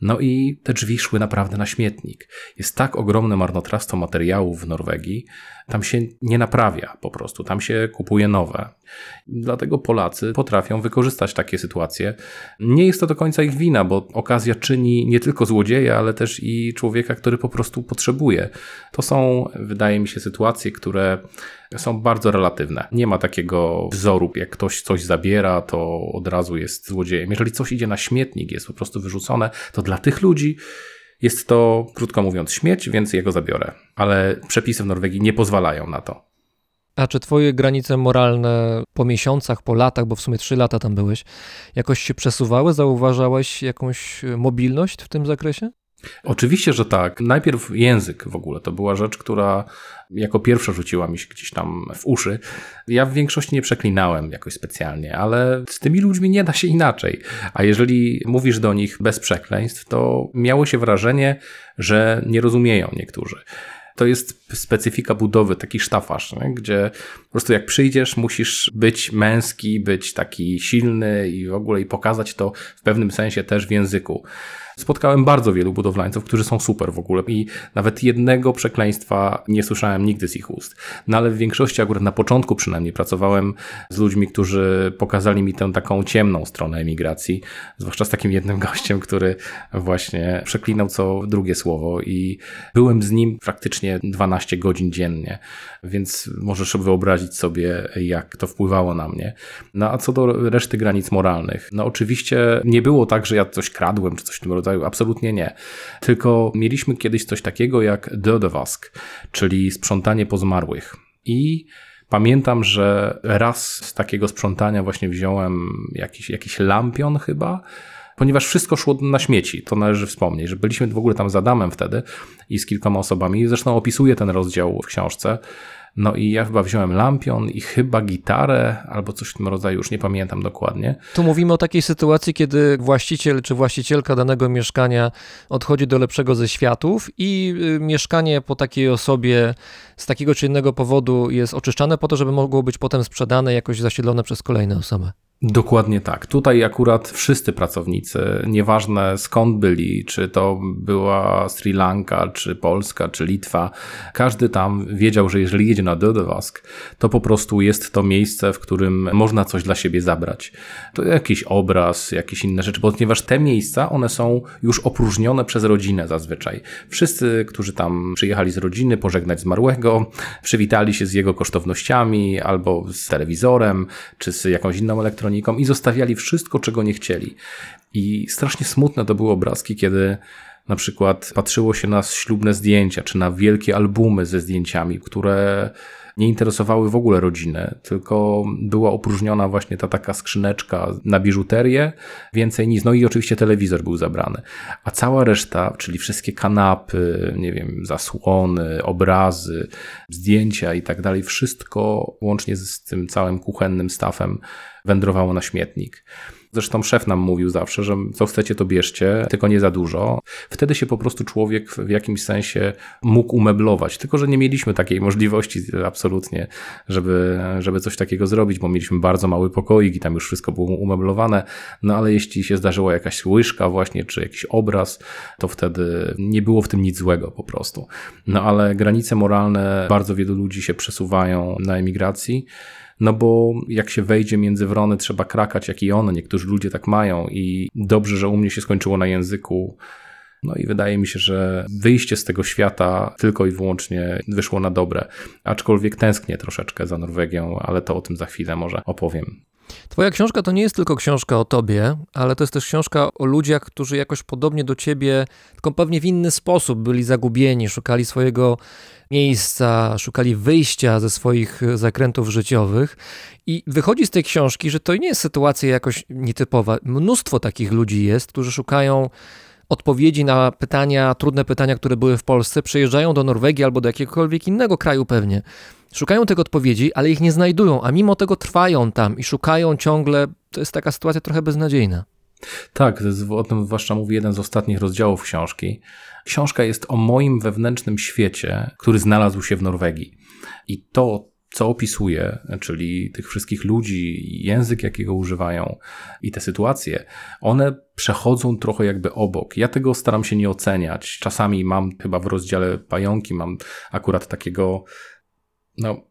No i te drzwi szły naprawdę na śmietnik. Jest tak ogromne marnotrawstwo materiałów w Norwegii, tam się nie naprawia po prostu, tam się kupuje nowe. Dlatego Polacy potrafią wykorzystać takie sytuacje. Nie jest to do końca ich wina, bo okazja czyni nie tylko złodzieja, ale też i człowieka, który po prostu potrzebuje. To są, wydaje mi się, sytuacje, które są bardzo relatywne. Nie ma takiego wzoru, jak ktoś coś zabiera, to od razu jest złodziejem. Jeżeli coś idzie na śmietnik, jest po prostu wyrzucone, to dla tych ludzi jest to, krótko mówiąc, śmieć, więc jego zabiorę. Ale przepisy w Norwegii nie pozwalają na to. A czy twoje granice moralne po miesiącach, po latach, bo w sumie trzy lata tam byłeś, jakoś się przesuwały? Zauważałeś jakąś mobilność w tym zakresie? Oczywiście, że tak. Najpierw język w ogóle to była rzecz, która jako pierwsza rzuciła mi się gdzieś tam w uszy. Ja w większości nie przeklinałem jakoś specjalnie, ale z tymi ludźmi nie da się inaczej. A jeżeli mówisz do nich bez przekleństw, to miało się wrażenie, że nie rozumieją niektórzy to jest specyfika budowy, taki sztafasz, nie? gdzie po prostu jak przyjdziesz, musisz być męski, być taki silny i w ogóle i pokazać to w pewnym sensie też w języku. Spotkałem bardzo wielu budowlańców, którzy są super w ogóle i nawet jednego przekleństwa nie słyszałem nigdy z ich ust. No ale w większości, akurat na początku przynajmniej, pracowałem z ludźmi, którzy pokazali mi tę taką ciemną stronę emigracji, zwłaszcza z takim jednym gościem, który właśnie przeklinał co drugie słowo i byłem z nim praktycznie 12 godzin dziennie, więc możesz wyobrazić sobie, jak to wpływało na mnie. No a co do reszty granic moralnych, no oczywiście nie było tak, że ja coś kradłem czy coś w tym rodzaju, rodzaju, absolutnie nie. Tylko mieliśmy kiedyś coś takiego jak Dödewask, czyli sprzątanie po zmarłych. I Pamiętam, że raz z takiego sprzątania właśnie wziąłem jakiś, jakiś lampion chyba, ponieważ wszystko szło na śmieci. To należy wspomnieć, że byliśmy w ogóle tam z Adamem wtedy i z kilkoma osobami. Zresztą opisuję ten rozdział w książce. No i ja chyba wziąłem lampion i chyba gitarę, albo coś w tym rodzaju, już nie pamiętam dokładnie. Tu mówimy o takiej sytuacji, kiedy właściciel czy właścicielka danego mieszkania odchodzi do lepszego ze światów i y, mieszkanie po takiej osobie z takiego czy innego powodu jest oczyszczane po to, żeby mogło być potem sprzedane, jakoś zasiedlone przez kolejne osoby. Dokładnie tak. Tutaj akurat wszyscy pracownicy, nieważne skąd byli, czy to była Sri Lanka, czy Polska, czy Litwa, każdy tam wiedział, że jeżeli jedzie na Dodowask, to po prostu jest to miejsce, w którym można coś dla siebie zabrać. To jakiś obraz, jakieś inne rzeczy, ponieważ te miejsca, one są już opróżnione przez rodzinę zazwyczaj. Wszyscy, którzy tam przyjechali z rodziny pożegnać zmarłego, przywitali się z jego kosztownościami albo z telewizorem, czy z jakąś inną elektroniką, i zostawiali wszystko, czego nie chcieli. I strasznie smutne to były obrazki, kiedy na przykład patrzyło się na ślubne zdjęcia, czy na wielkie albumy ze zdjęciami, które nie interesowały w ogóle rodziny, tylko była opróżniona właśnie ta taka skrzyneczka na biżuterię, więcej nic. No i oczywiście telewizor był zabrany. A cała reszta, czyli wszystkie kanapy, nie wiem, zasłony, obrazy, zdjęcia i tak dalej, wszystko łącznie z tym całym kuchennym stafem wędrowało na śmietnik. Zresztą szef nam mówił zawsze, że co chcecie, to bierzcie, tylko nie za dużo. Wtedy się po prostu człowiek w jakimś sensie mógł umeblować, tylko że nie mieliśmy takiej możliwości absolutnie, żeby, żeby coś takiego zrobić, bo mieliśmy bardzo mały pokoik i tam już wszystko było umeblowane. No ale jeśli się zdarzyła jakaś łyżka właśnie, czy jakiś obraz, to wtedy nie było w tym nic złego po prostu. No ale granice moralne bardzo wielu ludzi się przesuwają na emigracji. No bo jak się wejdzie między wrony, trzeba krakać jak i one. Niektórzy ludzie tak mają i dobrze, że u mnie się skończyło na języku. No i wydaje mi się, że wyjście z tego świata tylko i wyłącznie wyszło na dobre. Aczkolwiek tęsknię troszeczkę za Norwegią, ale to o tym za chwilę może opowiem. Twoja książka to nie jest tylko książka o tobie, ale to jest też książka o ludziach, którzy jakoś podobnie do ciebie, tylko pewnie w inny sposób byli zagubieni, szukali swojego miejsca, szukali wyjścia ze swoich zakrętów życiowych. I wychodzi z tej książki, że to nie jest sytuacja jakoś nietypowa. Mnóstwo takich ludzi jest, którzy szukają odpowiedzi na pytania, trudne pytania, które były w Polsce, przyjeżdżają do Norwegii albo do jakiegokolwiek innego kraju pewnie. Szukają tych odpowiedzi, ale ich nie znajdują, a mimo tego trwają tam i szukają ciągle. To jest taka sytuacja trochę beznadziejna. Tak, o tym zwłaszcza mówi jeden z ostatnich rozdziałów książki. Książka jest o moim wewnętrznym świecie, który znalazł się w Norwegii. I to, co opisuje, czyli tych wszystkich ludzi, język, jakiego używają i te sytuacje, one przechodzą trochę jakby obok. Ja tego staram się nie oceniać. Czasami mam chyba w rozdziale pająki, mam akurat takiego, no,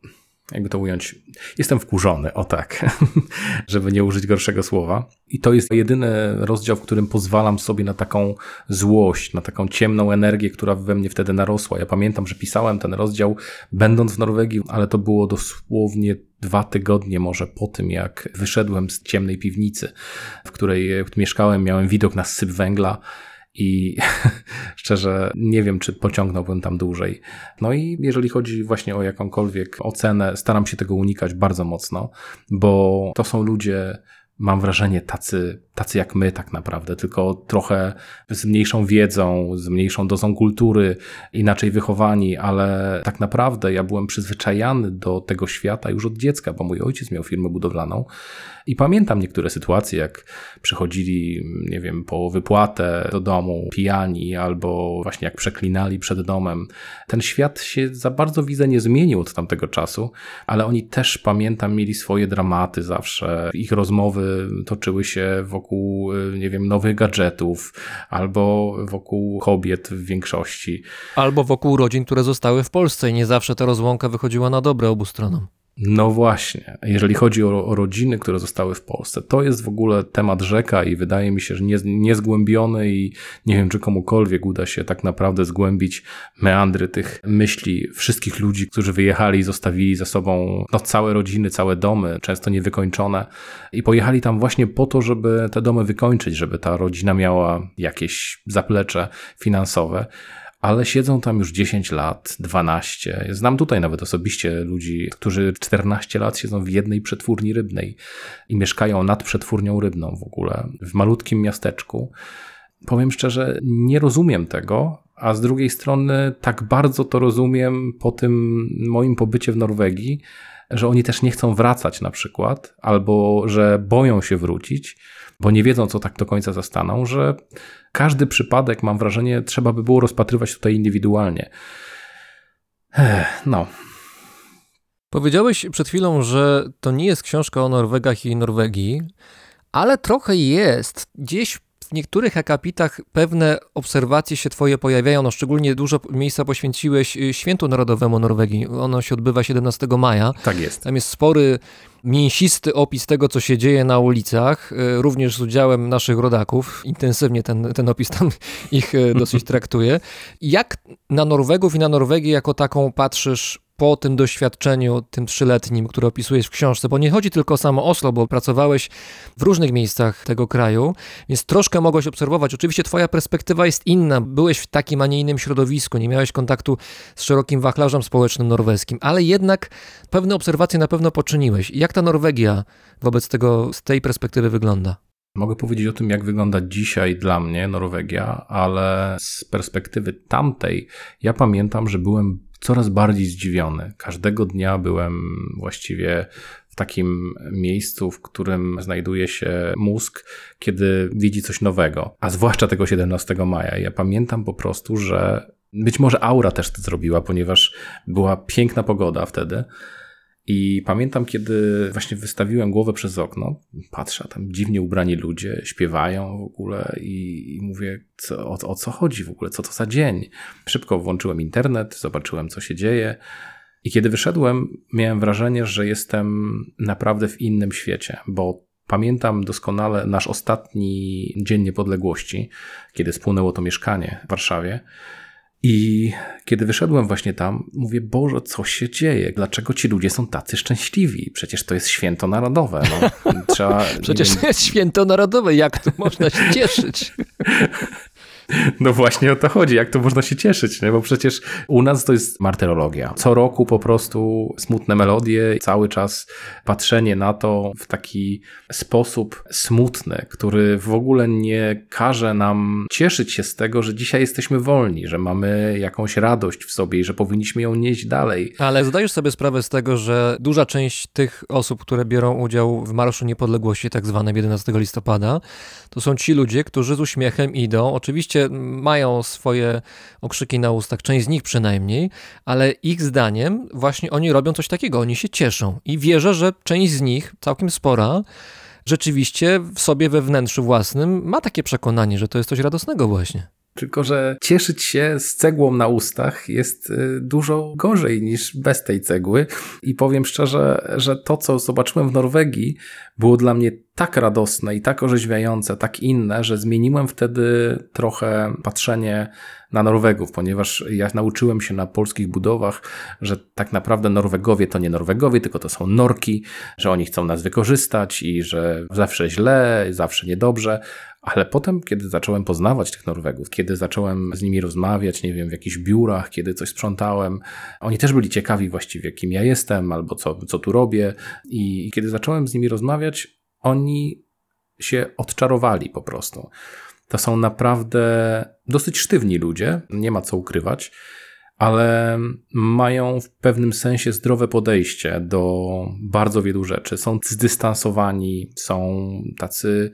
jakby to ująć, jestem wkurzony, o tak, żeby nie użyć gorszego słowa. I to jest jedyny rozdział, w którym pozwalam sobie na taką złość, na taką ciemną energię, która we mnie wtedy narosła. Ja pamiętam, że pisałem ten rozdział będąc w Norwegii, ale to było dosłownie dwa tygodnie może po tym, jak wyszedłem z ciemnej piwnicy, w której mieszkałem, miałem widok na syp węgla i szczerze nie wiem, czy pociągnąłbym tam dłużej. No i jeżeli chodzi właśnie o jakąkolwiek ocenę, staram się tego unikać bardzo mocno, bo to są ludzie, mam wrażenie, tacy, tacy jak my tak naprawdę, tylko trochę z mniejszą wiedzą, z mniejszą dozą kultury, inaczej wychowani, ale tak naprawdę ja byłem przyzwyczajany do tego świata już od dziecka, bo mój ojciec miał firmę budowlaną i pamiętam niektóre sytuacje, jak przychodzili, nie wiem, po wypłatę do domu pijani albo właśnie jak przeklinali przed domem. Ten świat się za bardzo widzę nie zmienił od tamtego czasu, ale oni też pamiętam mieli swoje dramaty zawsze. Ich rozmowy toczyły się nie wiem, nowych gadżetów albo wokół kobiet w większości. Albo wokół rodzin, które zostały w Polsce i nie zawsze ta rozłąka wychodziła na dobre obu stronom. No właśnie, jeżeli chodzi o, rodziny, które zostały w Polsce, to jest w ogóle temat rzeka i wydaje mi się, że nie, niezgłębiony i nie wiem, czy komukolwiek uda się tak naprawdę zgłębić meandry tych myśli wszystkich ludzi, którzy wyjechali i zostawili za sobą no, całe rodziny, całe domy, często niewykończone i pojechali tam właśnie po to, żeby te domy wykończyć, żeby ta rodzina miała jakieś zaplecze finansowe ale siedzą tam już 10 lat, 12. Znam tutaj nawet osobiście ludzi, którzy 14 lat siedzą w jednej przetwórni rybnej i mieszkają nad przetwórnią rybną w ogóle, w malutkim miasteczku. Powiem szczerze, nie rozumiem tego, a z drugiej strony tak bardzo to rozumiem po tym moim pobycie w Norwegii, że oni też nie chcą wracać na przykład, albo że boją się wrócić, bo nie wiedzą, co tak do końca zastaną, że każdy przypadek, mam wrażenie, trzeba by było rozpatrywać tutaj indywidualnie. Ech, no. Powiedziałeś przed chwilą, że to nie jest książka o Norwegach i Norwegii, ale trochę jest. Gdzieś w niektórych akapitach pewne obserwacje się twoje pojawiają, no szczególnie dużo miejsca poświęciłeś y, Świętu Narodowemu Norwegii. Ono się odbywa 17 maja. Tak jest. Tam jest spory, mięsisty opis tego, co się dzieje na ulicach, y, również z udziałem naszych rodaków. Intensywnie ten, ten opis tam ich y, dosyć traktuje. Jak na Norwegów i na Norwegię jako taką patrzysz po tym doświadczeniu, tym trzyletnim, które opisujesz w książce, bo nie chodzi tylko o samo Oslo, bo pracowałeś w różnych miejscach tego kraju, więc troszkę mogłeś obserwować. Oczywiście twoja perspektywa jest inna. Byłeś w takim, a nie innym środowisku, nie miałeś kontaktu z szerokim wachlarzem społecznym norweskim, ale jednak pewne obserwacje na pewno poczyniłeś. Jak ta Norwegia wobec tego, z tej perspektywy wygląda? Mogę powiedzieć o tym, jak wygląda dzisiaj dla mnie Norwegia, ale z perspektywy tamtej, ja pamiętam, że byłem coraz bardziej zdziwiony. Każdego dnia byłem właściwie w takim miejscu, w którym znajduje się mózg, kiedy widzi coś nowego, a zwłaszcza tego 17 maja. Ja pamiętam po prostu, że być może aura też to zrobiła, ponieważ była piękna pogoda wtedy. I pamiętam, kiedy właśnie wystawiłem głowę przez okno, patrzę, tam dziwnie ubrani ludzie śpiewają w ogóle i, i mówię, co, o, o co chodzi w ogóle, co to za dzień. Szybko włączyłem internet, zobaczyłem, co się dzieje. I kiedy wyszedłem, miałem wrażenie, że jestem naprawdę w innym świecie, bo Pamiętam doskonale nasz ostatni dzień niepodległości, kiedy spłynęło to mieszkanie w Warszawie. I kiedy wyszedłem właśnie tam, mówię, Boże, co się dzieje? Dlaczego ci ludzie są tacy szczęśliwi? Przecież to jest święto narodowe. No, trzeba, Przecież to jest święto narodowe, jak tu można się cieszyć? No właśnie o to chodzi, jak to można się cieszyć, nie? bo przecież u nas to jest martyrologia. Co roku po prostu smutne melodie, cały czas patrzenie na to w taki sposób smutny, który w ogóle nie każe nam cieszyć się z tego, że dzisiaj jesteśmy wolni, że mamy jakąś radość w sobie i że powinniśmy ją nieść dalej. Ale zdajesz sobie sprawę z tego, że duża część tych osób, które biorą udział w Marszu Niepodległości, tak zwanym 11 listopada, to są ci ludzie, którzy z uśmiechem idą. Oczywiście mają swoje okrzyki na ustach, część z nich przynajmniej, ale ich zdaniem właśnie oni robią coś takiego, oni się cieszą. I wierzę, że część z nich, całkiem spora, rzeczywiście w sobie we wnętrzu własnym ma takie przekonanie, że to jest coś radosnego właśnie. Tylko, że cieszyć się z cegłą na ustach jest y, dużo gorzej niż bez tej cegły. I powiem szczerze, że to, co zobaczyłem w Norwegii, było dla mnie tak radosne i tak orzeźwiające, tak inne, że zmieniłem wtedy trochę patrzenie na Norwegów, ponieważ ja nauczyłem się na polskich budowach, że tak naprawdę Norwegowie to nie Norwegowie, tylko to są Norki, że oni chcą nas wykorzystać i że zawsze źle, zawsze niedobrze. Ale potem, kiedy zacząłem poznawać tych Norwegów, kiedy zacząłem z nimi rozmawiać, nie wiem, w jakichś biurach, kiedy coś sprzątałem, oni też byli ciekawi właściwie, kim ja jestem albo co, co tu robię. I kiedy zacząłem z nimi rozmawiać, oni się odczarowali po prostu. To są naprawdę dosyć sztywni ludzie, nie ma co ukrywać, ale mają w pewnym sensie zdrowe podejście do bardzo wielu rzeczy. Są zdystansowani, są tacy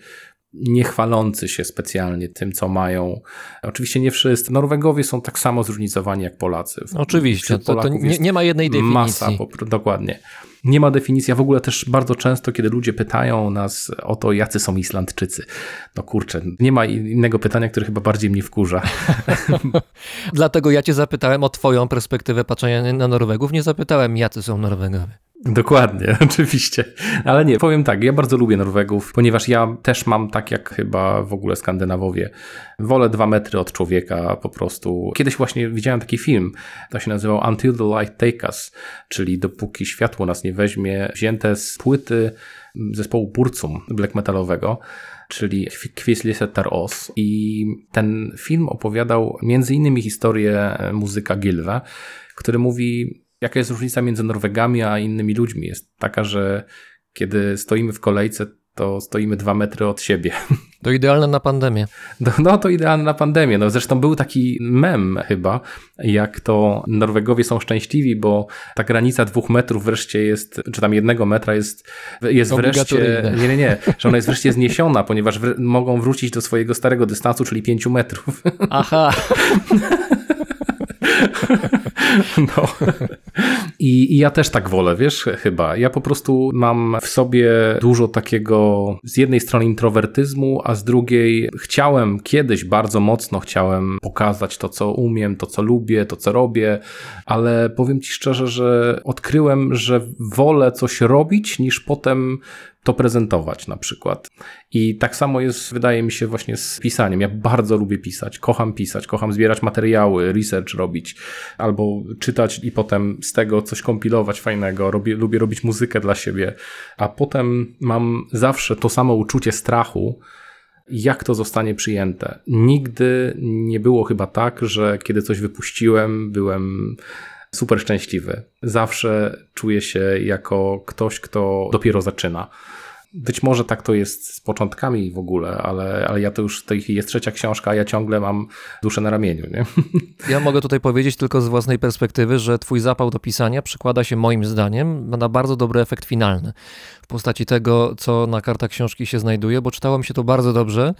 nie chwalący się specjalnie tym, co mają. Oczywiście nie wszyscy. Norwegowie są tak samo zróżnicowani jak Polacy. Oczywiście, to, to nie, nie, ma jednej definicji. Masa, dokładnie. Nie ma definicji, a w ogóle też bardzo często, kiedy ludzie pytają nas o to, jacy są Islandczycy, no kurczę, nie ma innego pytania, które chyba bardziej mnie wkurza. Dlatego ja cię zapytałem o twoją perspektywę patrzenia na Norwegów, nie zapytałem, jacy są Norwegowie. Dokładnie, oczywiście. Ale nie, powiem tak, ja bardzo lubię Norwegów, ponieważ ja też mam tak jak chyba w ogóle Skandynawowie. Wolę dwa metry od człowieka po prostu. Kiedyś właśnie widziałem taki film, to się nazywał Until the Light Take Us, czyli dopóki światło nas nie weźmie, wzięte z płyty zespołu Burzum black metalowego czyli Kwislisetar Os. I ten film opowiadał między innymi historię muzyka Gilwe, który mówi jaka jest różnica między Norwegami a innymi ludźmi? Jest taka, że kiedy stoimy w kolejce, to stoimy dwa metry od siebie. To idealne na pandemię. No, no to idealne na pandemię. No, zresztą był taki mem chyba, jak to Norwegowie są szczęśliwi, bo ta granica dwóch metrów wreszcie jest, czy tam jednego metra jest, jest wreszcie, nie, nie, nie, że ona jest wreszcie zniesiona, ponieważ mogą wrócić do swojego starego dystansu, czyli pięciu metrów. Aha. No. I, I, ja też tak wolę, wiesz, chyba. Ja po prostu mam w sobie dużo takiego z jednej strony introwertyzmu, a z drugiej chciałem kiedyś bardzo mocno chciałem pokazać to, co umiem, to, co lubię, to, co robię, ale powiem ci szczerze, że odkryłem, że wolę coś robić, niż potem to prezentować na przykład. I tak samo jest, wydaje mi się, właśnie z pisaniem. Ja bardzo lubię pisać, kocham pisać, kocham zbierać materiały, research robić, albo czytać i potem z tego coś kompilować fajnego. Robię, lubię robić muzykę dla siebie, a potem mam zawsze to samo uczucie strachu, jak to zostanie przyjęte. Nigdy nie było chyba tak, że kiedy coś wypuściłem, byłem super szczęśliwy. Zawsze czuję się jako ktoś, kto dopiero zaczyna. Być może tak to jest z początkami w ogóle, ale, ale ja to już, to jest trzecia książka, a ja ciągle mam duszę na ramieniu. Nie? Ja mogę tutaj powiedzieć tylko z własnej perspektywy, że twój zapał do pisania przekłada się moim zdaniem na bardzo dobry efekt finalny w postaci tego, co na kartach książki się znajduje, bo czytałem się to bardzo dobrze.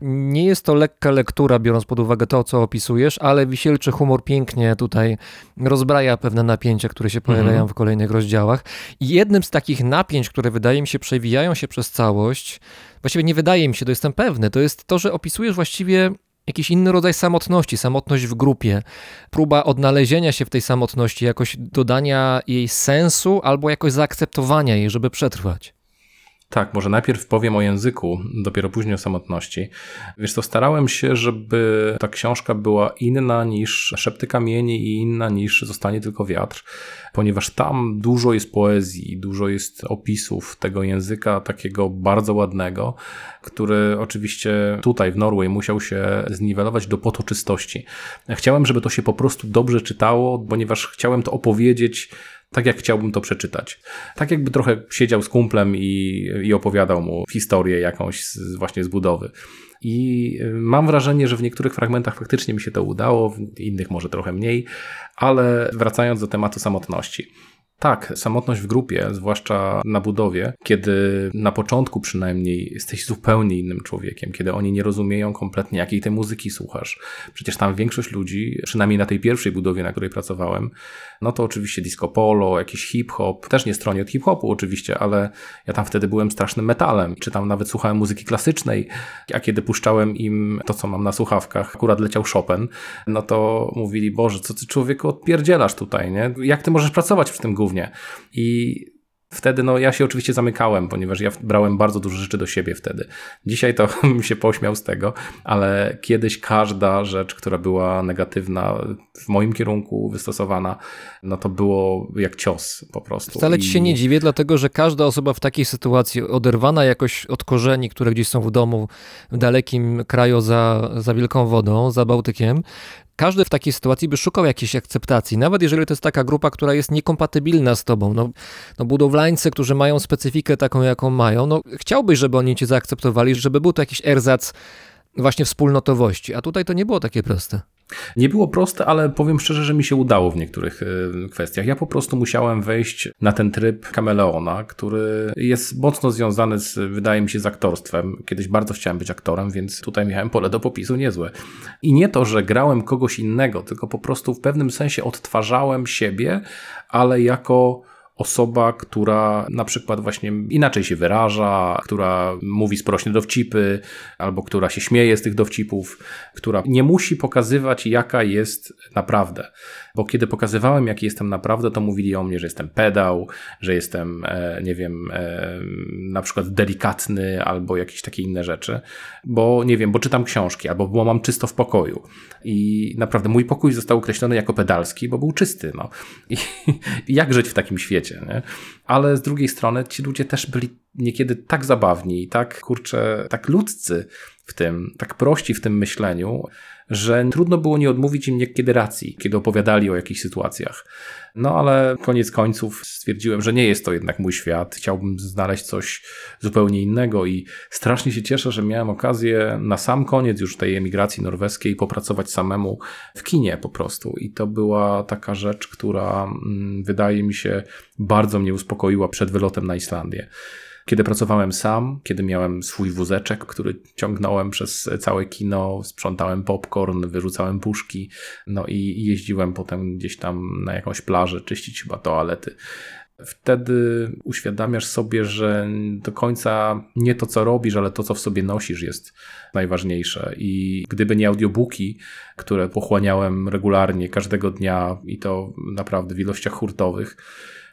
Nie jest to lekka lektura, biorąc pod uwagę to, co opisujesz, ale wisielczy humor pięknie tutaj rozbraja pewne napięcia, które się pojawiają mhm. w kolejnych rozdziałach. I jednym z takich napięć, które wydaje mi się przewijają się przez całość, właściwie nie wydaje mi się, to jestem pewny, to jest to, że opisujesz właściwie jakiś inny rodzaj samotności, samotność w grupie, próba odnalezienia się w tej samotności, jakoś dodania jej sensu albo jakoś zaakceptowania jej, żeby przetrwać. Tak, może najpierw powiem o języku, dopiero później o samotności. Wiesz to starałem się, żeby ta książka była inna niż Szepty Kamieni i inna niż Zostanie tylko wiatr, ponieważ tam dużo jest poezji, dużo jest opisów tego języka takiego bardzo ładnego, który oczywiście tutaj w Norway musiał się zniwelować do potoczystości. Chciałem, żeby to się po prostu dobrze czytało, ponieważ chciałem to opowiedzieć tak jak chciałbym to przeczytać. Tak jakby trochę siedział z kumplem i, i opowiadał mu historię jakąś z, właśnie z budowy. I y, mam wrażenie, że w niektórych fragmentach faktycznie mi się to udało, w innych może trochę mniej, ale wracając do tematu samotności. Tak, samotność w grupie, zwłaszcza na budowie, kiedy na początku przynajmniej jesteś zupełnie innym człowiekiem, kiedy oni nie rozumieją kompletnie, jakiej tej muzyki słuchasz. Przecież tam większość ludzi, przynajmniej na tej pierwszej budowie, na której pracowałem, no to oczywiście disco polo, jakiś hip-hop, też nie stronie od hip-hopu oczywiście, ale ja tam wtedy byłem strasznym metalem, czy tam nawet słuchałem muzyki klasycznej, a kiedy puszczałem im to, co mam na słuchawkach, akurat leciał Chopin, no to mówili, Boże, co ty człowieku odpierdzielasz tutaj, nie? Jak ty możesz pracować w tym głównie? I Wtedy no, ja się oczywiście zamykałem, ponieważ ja brałem bardzo dużo rzeczy do siebie wtedy. Dzisiaj to bym się pośmiał z tego, ale kiedyś każda rzecz, która była negatywna w moim kierunku wystosowana, no to było jak cios po prostu. Wcale ci się nie dziwię, dlatego że każda osoba w takiej sytuacji, oderwana jakoś od korzeni, które gdzieś są w domu, w dalekim kraju za, za wielką wodą, za Bałtykiem, każdy w takiej sytuacji by szukał jakiejś akceptacji, nawet jeżeli to jest taka grupa, która jest niekompatybilna z tobą. No, no budowlańcy, którzy mają specyfikę taką, jaką mają, no chciałbyś, żeby oni cię zaakceptowali, żeby był to jakiś erzac właśnie wspólnotowości, a tutaj to nie było takie proste. Nie było proste, ale powiem szczerze, że mi się udało w niektórych y, kwestiach. Ja po prostu musiałem wejść na ten tryb kameleona, który jest mocno związany z, wydaje mi się, z aktorstwem. Kiedyś bardzo chciałem być aktorem, więc tutaj miałem pole do popisu niezłe. I nie to, że grałem kogoś innego, tylko po prostu w pewnym sensie odtwarzałem siebie, ale jako osoba, która na przykład właśnie inaczej się wyraża, która mówi sprośnie dowcipy, albo która się śmieje z tych dowcipów, która nie musi pokazywać, jaka jest naprawdę. Bo kiedy pokazywałem, jaki jestem naprawdę, to mówili o mnie, że jestem pedał, że jestem, e, nie wiem, e, na przykład delikatny, albo jakieś takie inne rzeczy. Bo nie wiem, bo czytam książki, albo bo mam czysto w pokoju. I naprawdę mój pokój został określony jako pedalski, bo był czysty. No. I, jak żyć w takim świecie? nie? Ale z drugiej strony ci ludzie też byli niekiedy tak zabawni tak, kurczę, tak ludzcy w tym, tak prości w tym myśleniu, że trudno było nie odmówić im niekiedy racji, kiedy opowiadali o jakichś sytuacjach. No ale koniec końców stwierdziłem, że nie jest to jednak mój świat. Chciałbym znaleźć coś zupełnie innego i strasznie się cieszę, że miałem okazję na sam koniec już tej emigracji norweskiej popracować samemu w kinie po prostu. I to była taka rzecz, która mm, wydaje mi się bardzo mnie uspokoiła przed wylotem na Islandię. Kiedy pracowałem sam, kiedy miałem swój wózeczek, który ciągnąłem przez całe kino, sprzątałem popcorn, wyrzucałem puszki, no i jeździłem potem gdzieś tam na jakąś plażę czyścić chyba toalety. Wtedy uświadamiasz sobie, że do końca nie to, co robisz, ale to, co w sobie nosisz, jest najważniejsze. I gdyby nie audiobooki, które pochłaniałem regularnie każdego dnia i to naprawdę w ilościach hurtowych,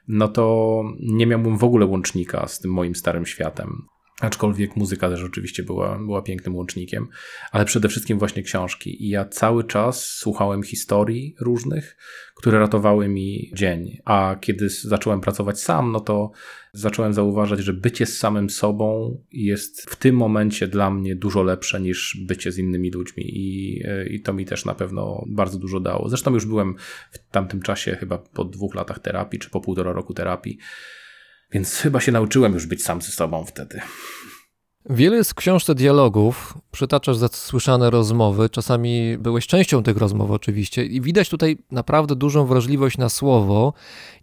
no to nie miałbym w ogóle łącznika z tym moim starym światem. Aczkolwiek muzyka też oczywiście była, była pięknym łącznikiem, ale przede wszystkim właśnie książki. I ja cały czas słuchałem historii różnych, które ratowały mi dzień. A kiedy zacząłem pracować sam, no to zacząłem zauważać, że bycie z samym sobą jest w tym momencie dla mnie dużo lepsze niż bycie z innymi ludźmi. I, i to mi też na pewno bardzo dużo dało. Zresztą już byłem w tamtym czasie, chyba po dwóch latach terapii, czy po półtora roku terapii. Więc chyba się nauczyłem już być sam ze sobą wtedy. Wiele z książce dialogów, przytaczasz zasłyszane rozmowy, czasami byłeś częścią tych rozmów oczywiście i widać tutaj naprawdę dużą wrażliwość na słowo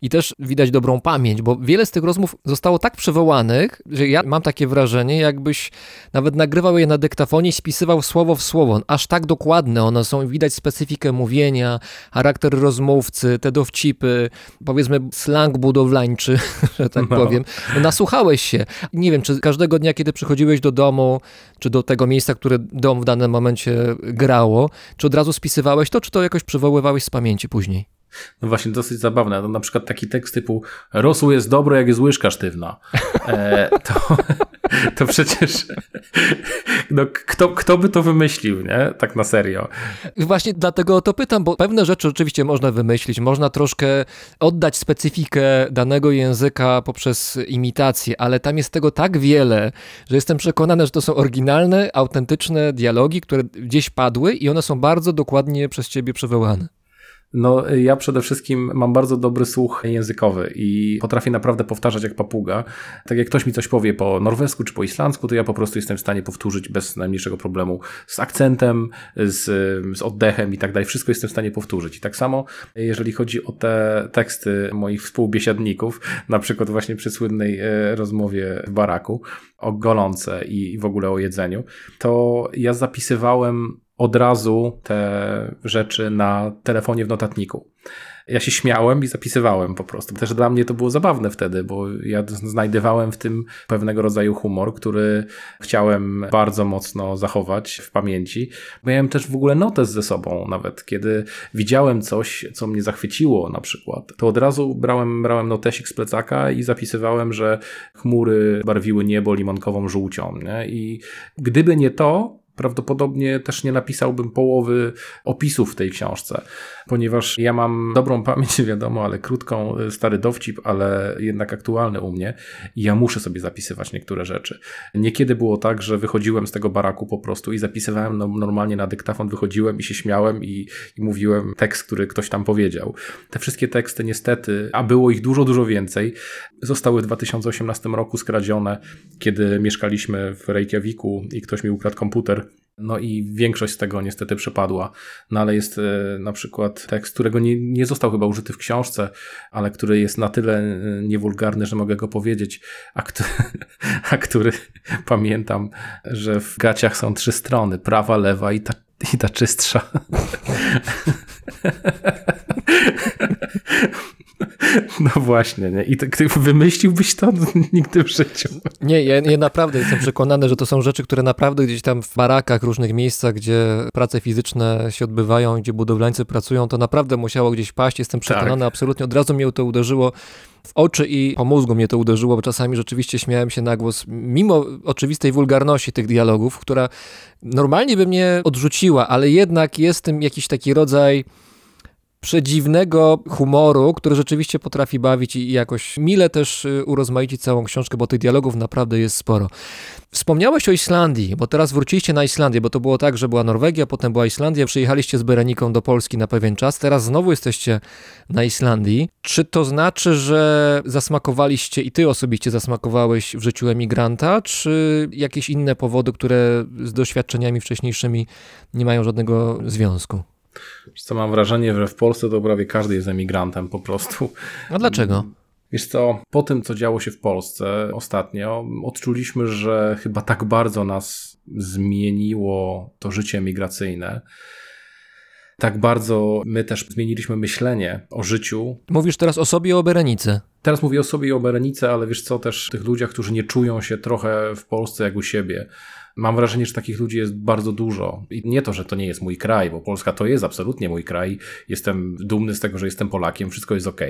i też widać dobrą pamięć, bo wiele z tych rozmów zostało tak przywołanych, że ja mam takie wrażenie, jakbyś nawet nagrywał je na dyktafonie i spisywał słowo w słowo. Aż tak dokładne one są, widać specyfikę mówienia, charakter rozmówcy, te dowcipy, powiedzmy slang budowlańczy, że tak no. powiem. Nasłuchałeś się. Nie wiem, czy każdego dnia, kiedy przychodziłeś do domu, czy do tego miejsca, które dom w danym momencie grało, czy od razu spisywałeś to, czy to jakoś przywoływałeś z pamięci później? No właśnie, dosyć zabawne. No, na przykład taki tekst typu rosół jest dobry, jak jest łyżka sztywna. E, to, to przecież no, kto, kto by to wymyślił, nie? Tak na serio. Właśnie dlatego o to pytam, bo pewne rzeczy oczywiście można wymyślić, można troszkę oddać specyfikę danego języka poprzez imitację, ale tam jest tego tak wiele, że jestem przekonany, że to są oryginalne, autentyczne dialogi, które gdzieś padły i one są bardzo dokładnie przez ciebie przywołane. No, ja przede wszystkim mam bardzo dobry słuch językowy i potrafię naprawdę powtarzać jak papuga. Tak jak ktoś mi coś powie po norwesku czy po islandzku, to ja po prostu jestem w stanie powtórzyć bez najmniejszego problemu z akcentem, z, z oddechem i tak dalej. Wszystko jestem w stanie powtórzyć. I tak samo, jeżeli chodzi o te teksty moich współbiesiadników, na przykład właśnie przy słynnej e, rozmowie w baraku o golące i w ogóle o jedzeniu, to ja zapisywałem od razu te rzeczy na telefonie w notatniku. Ja się śmiałem i zapisywałem po prostu. Też dla mnie to było zabawne wtedy, bo ja znajdowałem w tym pewnego rodzaju humor, który chciałem bardzo mocno zachować w pamięci. Miałem też w ogóle notes ze sobą, nawet kiedy widziałem coś, co mnie zachwyciło na przykład, to od razu brałem, brałem notesik z plecaka i zapisywałem, że chmury barwiły niebo limonkową żółcią. Nie? I gdyby nie to, prawdopodobnie też nie napisałbym połowy opisów w tej książce, ponieważ ja mam dobrą pamięć, wiadomo, ale krótką, y, stary dowcip, ale jednak aktualny u mnie i ja muszę sobie zapisywać niektóre rzeczy. Niekiedy było tak, że wychodziłem z tego baraku po prostu i zapisywałem no, normalnie na dyktafon, wychodziłem i się śmiałem i, i mówiłem tekst, który ktoś tam powiedział. Te wszystkie teksty niestety, a było ich dużo, dużo więcej, zostały w 2018 roku skradzione, kiedy mieszkaliśmy w Reykjaviku i ktoś mi ukradł komputer no i większość z tego niestety przepadła. No ale jest e, na przykład tekst, którego nie, nie został chyba użyty w książce, ale który jest na tyle e, niewulgarny, że mogę go powiedzieć, a, który, a który pamiętam, że w gaciach są trzy strony, prawa, lewa i ta, i ta czystsza. No właśnie, nie? I tak, wymyśliłbyś to nigdy w życiu. Nie, ja, ja naprawdę jestem przekonany, że to są rzeczy, które naprawdę gdzieś tam w barakach, różnych miejscach, gdzie prace fizyczne się odbywają, gdzie budowlańcy pracują, to naprawdę musiało gdzieś paść. Jestem przekonany, tak. absolutnie od razu mnie to uderzyło w oczy i po mózgu mnie to uderzyło, bo czasami rzeczywiście śmiałem się na głos, mimo oczywistej wulgarności tych dialogów, która normalnie by mnie odrzuciła, ale jednak jest w tym jakiś taki rodzaj przedziwnego humoru, który rzeczywiście potrafi bawić i jakoś mile też y, urozmaicić całą książkę, bo tych dialogów naprawdę jest sporo. Wspomniałeś o Islandii, bo teraz wróciliście na Islandię, bo to było tak, że była Norwegia, potem była Islandia, przyjechaliście z Bereniką do Polski na pewien czas, teraz znowu jesteście na Islandii. Czy to znaczy, że zasmakowaliście i ty osobiście zasmakowałeś w życiu emigranta, czy jakieś inne powody, które z doświadczeniami wcześniejszymi nie mają żadnego związku? Co mam wrażenie, że w Polsce to prawie każdy jest emigrantem po prostu. A dlaczego? Wiesz co, po tym, co działo się w Polsce ostatnio, odczuliśmy, że chyba tak bardzo nas zmieniło to życie emigracyjne. Tak bardzo my też zmieniliśmy myślenie o życiu. Mówisz teraz o sobie i o Berenice. Teraz mówię o sobie i o Berenice, ale wiesz co, też tych ludziach, którzy nie czują się trochę w Polsce jak u siebie Mam wrażenie, że takich ludzi jest bardzo dużo. I nie to, że to nie jest mój kraj, bo Polska to jest absolutnie mój kraj. Jestem dumny z tego, że jestem Polakiem, wszystko jest ok,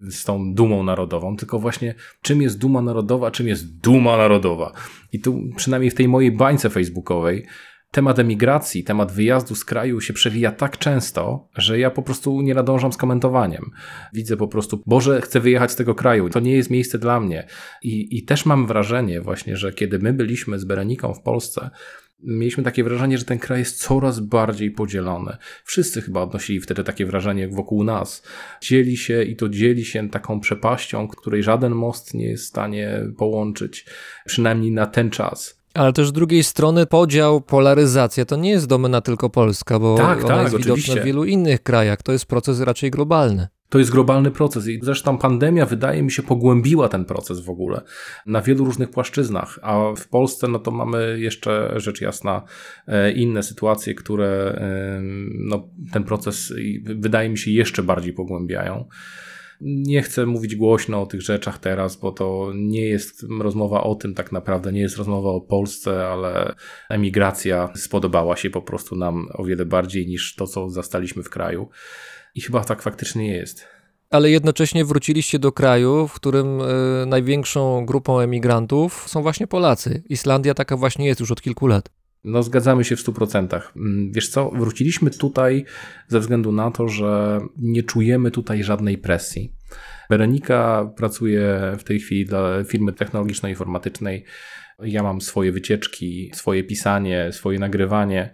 z tą dumą narodową, tylko właśnie czym jest duma narodowa, czym jest duma narodowa. I tu przynajmniej w tej mojej bańce facebookowej temat emigracji, temat wyjazdu z kraju się przewija tak często, że ja po prostu nie nadążam z komentowaniem. Widzę po prostu, Boże, chcę wyjechać z tego kraju, to nie jest miejsce dla mnie. I, i też mam wrażenie właśnie, że kiedy my byliśmy z Bereniką w Polsce, mieliśmy takie wrażenie, że ten kraj jest coraz bardziej podzielony. Wszyscy chyba odnosili wtedy takie wrażenie wokół nas. Dzieli się i to dzieli się taką przepaścią, której żaden most nie jest w stanie połączyć, przynajmniej na ten czas. Ale też z drugiej strony podział, polaryzacja to nie jest domena tylko Polska, bo tak, ona tak, jest oczywiście. widoczna w wielu innych krajach. To jest proces raczej globalny. To jest globalny proces i zresztą pandemia wydaje mi się pogłębiła ten proces w ogóle na wielu różnych płaszczyznach, a w Polsce no to mamy jeszcze rzecz jasna e, inne sytuacje, które no, ten proces wydaje mi się jeszcze bardziej pogłębiają. Nie chcę mówić głośno o tych rzeczach teraz, bo to nie jest rozmowa o tym tak naprawdę, nie jest rozmowa o Polsce, ale emigracja spodobała się po prostu nam o wiele bardziej niż to, co zastaliśmy w kraju. I chyba tak faktycznie jest. Ale jednocześnie wróciliście do kraju, w którym y, największą grupą emigrantów są właśnie Polacy. Islandia taka właśnie jest już od kilku lat. No, zgadzamy się w 100%. Mm, Wiesz co, wróciliśmy tutaj ze względu na to, że nie czujemy tutaj żadnej presji. Weronika pracuje w tej chwili dla firmy technologiczno-informatycznej. Ja mam swoje wycieczki, swoje pisanie, swoje nagrywanie.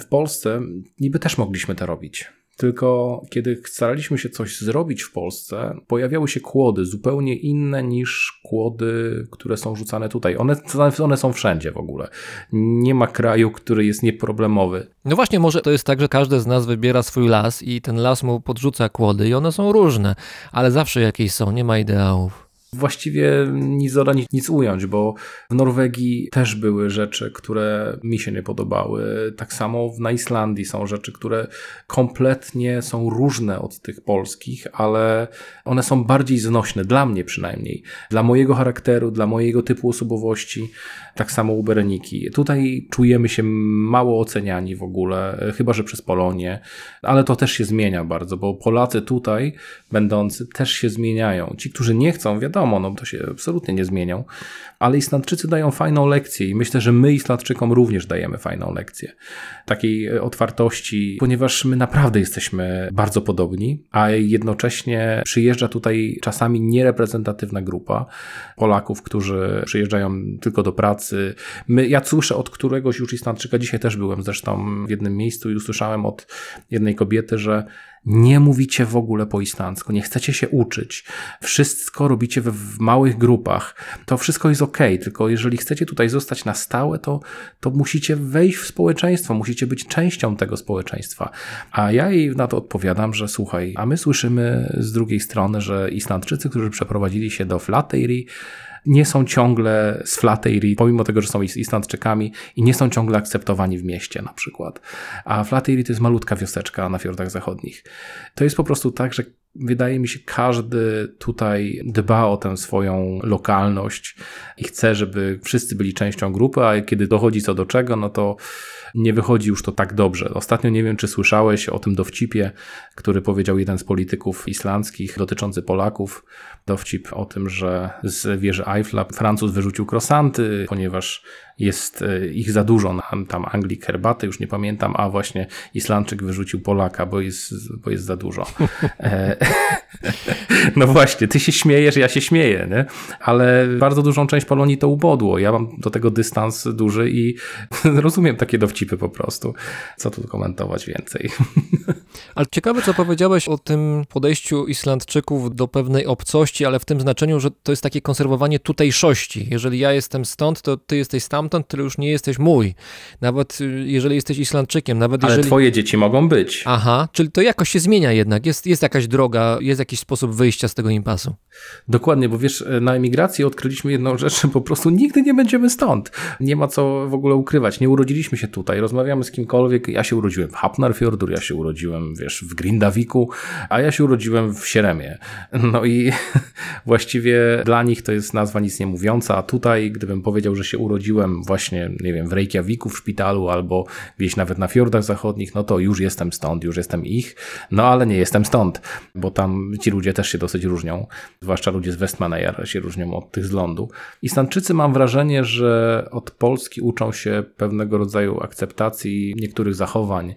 W Polsce niby też mogliśmy to robić. Tylko kiedy staraliśmy się coś zrobić w Polsce, pojawiały się kłody zupełnie inne niż kłody, które są rzucane tutaj. One, one są wszędzie w ogóle. Nie ma kraju, który jest nieproblemowy. No właśnie, może to jest tak, że każdy z nas wybiera swój las i ten las mu podrzuca kłody i one są różne, ale zawsze jakieś są, nie ma ideałów. Właściwie nic dodać, nic, nic ująć, bo w Norwegii też były rzeczy, które mi się nie podobały. Tak samo na Islandii są rzeczy, które kompletnie są różne od tych polskich, ale one są bardziej znośne, dla mnie przynajmniej, dla mojego charakteru, dla mojego typu osobowości. Tak samo u Bereniki. Tutaj czujemy się mało oceniani w ogóle, chyba że przez Polonię, ale to też się zmienia bardzo, bo Polacy tutaj będący też się zmieniają. Ci, którzy nie chcą, wiadomo, no to się absolutnie nie zmienią, ale Islandczycy dają fajną lekcję i myślę, że my Islandczykom również dajemy fajną lekcję. Takiej otwartości, ponieważ my naprawdę jesteśmy bardzo podobni, a jednocześnie przyjeżdża tutaj czasami niereprezentatywna grupa Polaków, którzy przyjeżdżają tylko do pracy. My, ja słyszę od któregoś już Islandczyka, dzisiaj też byłem zresztą w jednym miejscu i usłyszałem od jednej kobiety, że nie mówicie w ogóle po islandzku, nie chcecie się uczyć, wszystko robicie w, w małych grupach, to wszystko jest ok, tylko jeżeli chcecie tutaj zostać na stałe, to, to musicie wejść w społeczeństwo, musicie być częścią tego społeczeństwa. A ja jej na to odpowiadam, że słuchaj, a my słyszymy z drugiej strony, że Islandczycy, którzy przeprowadzili się do Flateyri, nie są ciągle z Flateyri, pomimo tego, że są Islandczykami i nie są ciągle akceptowani w mieście na przykład. A Flateyri to jest malutka wioseczka na fiordach zachodnich. To jest po prostu tak, że wydaje mi się, każdy tutaj dba o tę swoją lokalność i chce, żeby wszyscy byli częścią grupy, a kiedy dochodzi co do czego, no to nie wychodzi już to tak dobrze. Ostatnio nie wiem, czy słyszałeś o tym dowcipie, który powiedział jeden z polityków islandzkich dotyczący Polaków. Dowcip o tym, że z wieży Eiffla Francuz wyrzucił krosanty, ponieważ jest ich za dużo, tam Anglik herbaty, już nie pamiętam, a właśnie Islandczyk wyrzucił Polaka, bo jest, bo jest za dużo. no właśnie, ty się śmiejesz, ja się śmieję, nie? ale bardzo dużą część Polonii to ubodło. Ja mam do tego dystans duży i rozumiem takie dowcipy po prostu. Co tu komentować więcej? Ale ciekawe, co powiedziałeś o tym podejściu Islandczyków do pewnej obcości, ale w tym znaczeniu, że to jest takie konserwowanie tutejszości. Jeżeli ja jestem stąd, to ty jesteś stamtąd, tyle już nie jesteś mój. Nawet y, jeżeli jesteś Islandczykiem, nawet ale jeżeli... twoje dzieci mogą być. Aha, czyli to jakoś się zmienia jednak. Jest, jest jakaś droga, jest jakiś sposób wyjścia z tego impasu. Dokładnie, bo wiesz, na emigracji odkryliśmy jedną rzecz, po prostu nigdy nie będziemy stąd. Nie ma co w ogóle ukrywać. Nie urodziliśmy się tutaj. Rozmawiamy z kimkolwiek. Ja się urodziłem w Hafnarfjordur, ja się urodziłem, wiesz, w Grindaviku, a ja się urodziłem w Sieremie. No i właściwie dla nich to jest nazwa nic nie mówiąca, a tutaj, gdybym powiedział, że się urodziłem właśnie, nie wiem, w Reykjaviku w szpitalu albo gdzieś nawet na fiordach zachodnich, no to już jestem stąd, już jestem ich, no ale nie jestem stąd, bo tam ci ludzie też się dosyć różnią, zwłaszcza ludzie z Westmanejar się różnią od tych z lądu. Islandczycy mam wrażenie, że od Polski uczą się pewnego rodzaju akceptacji niektórych zachowań,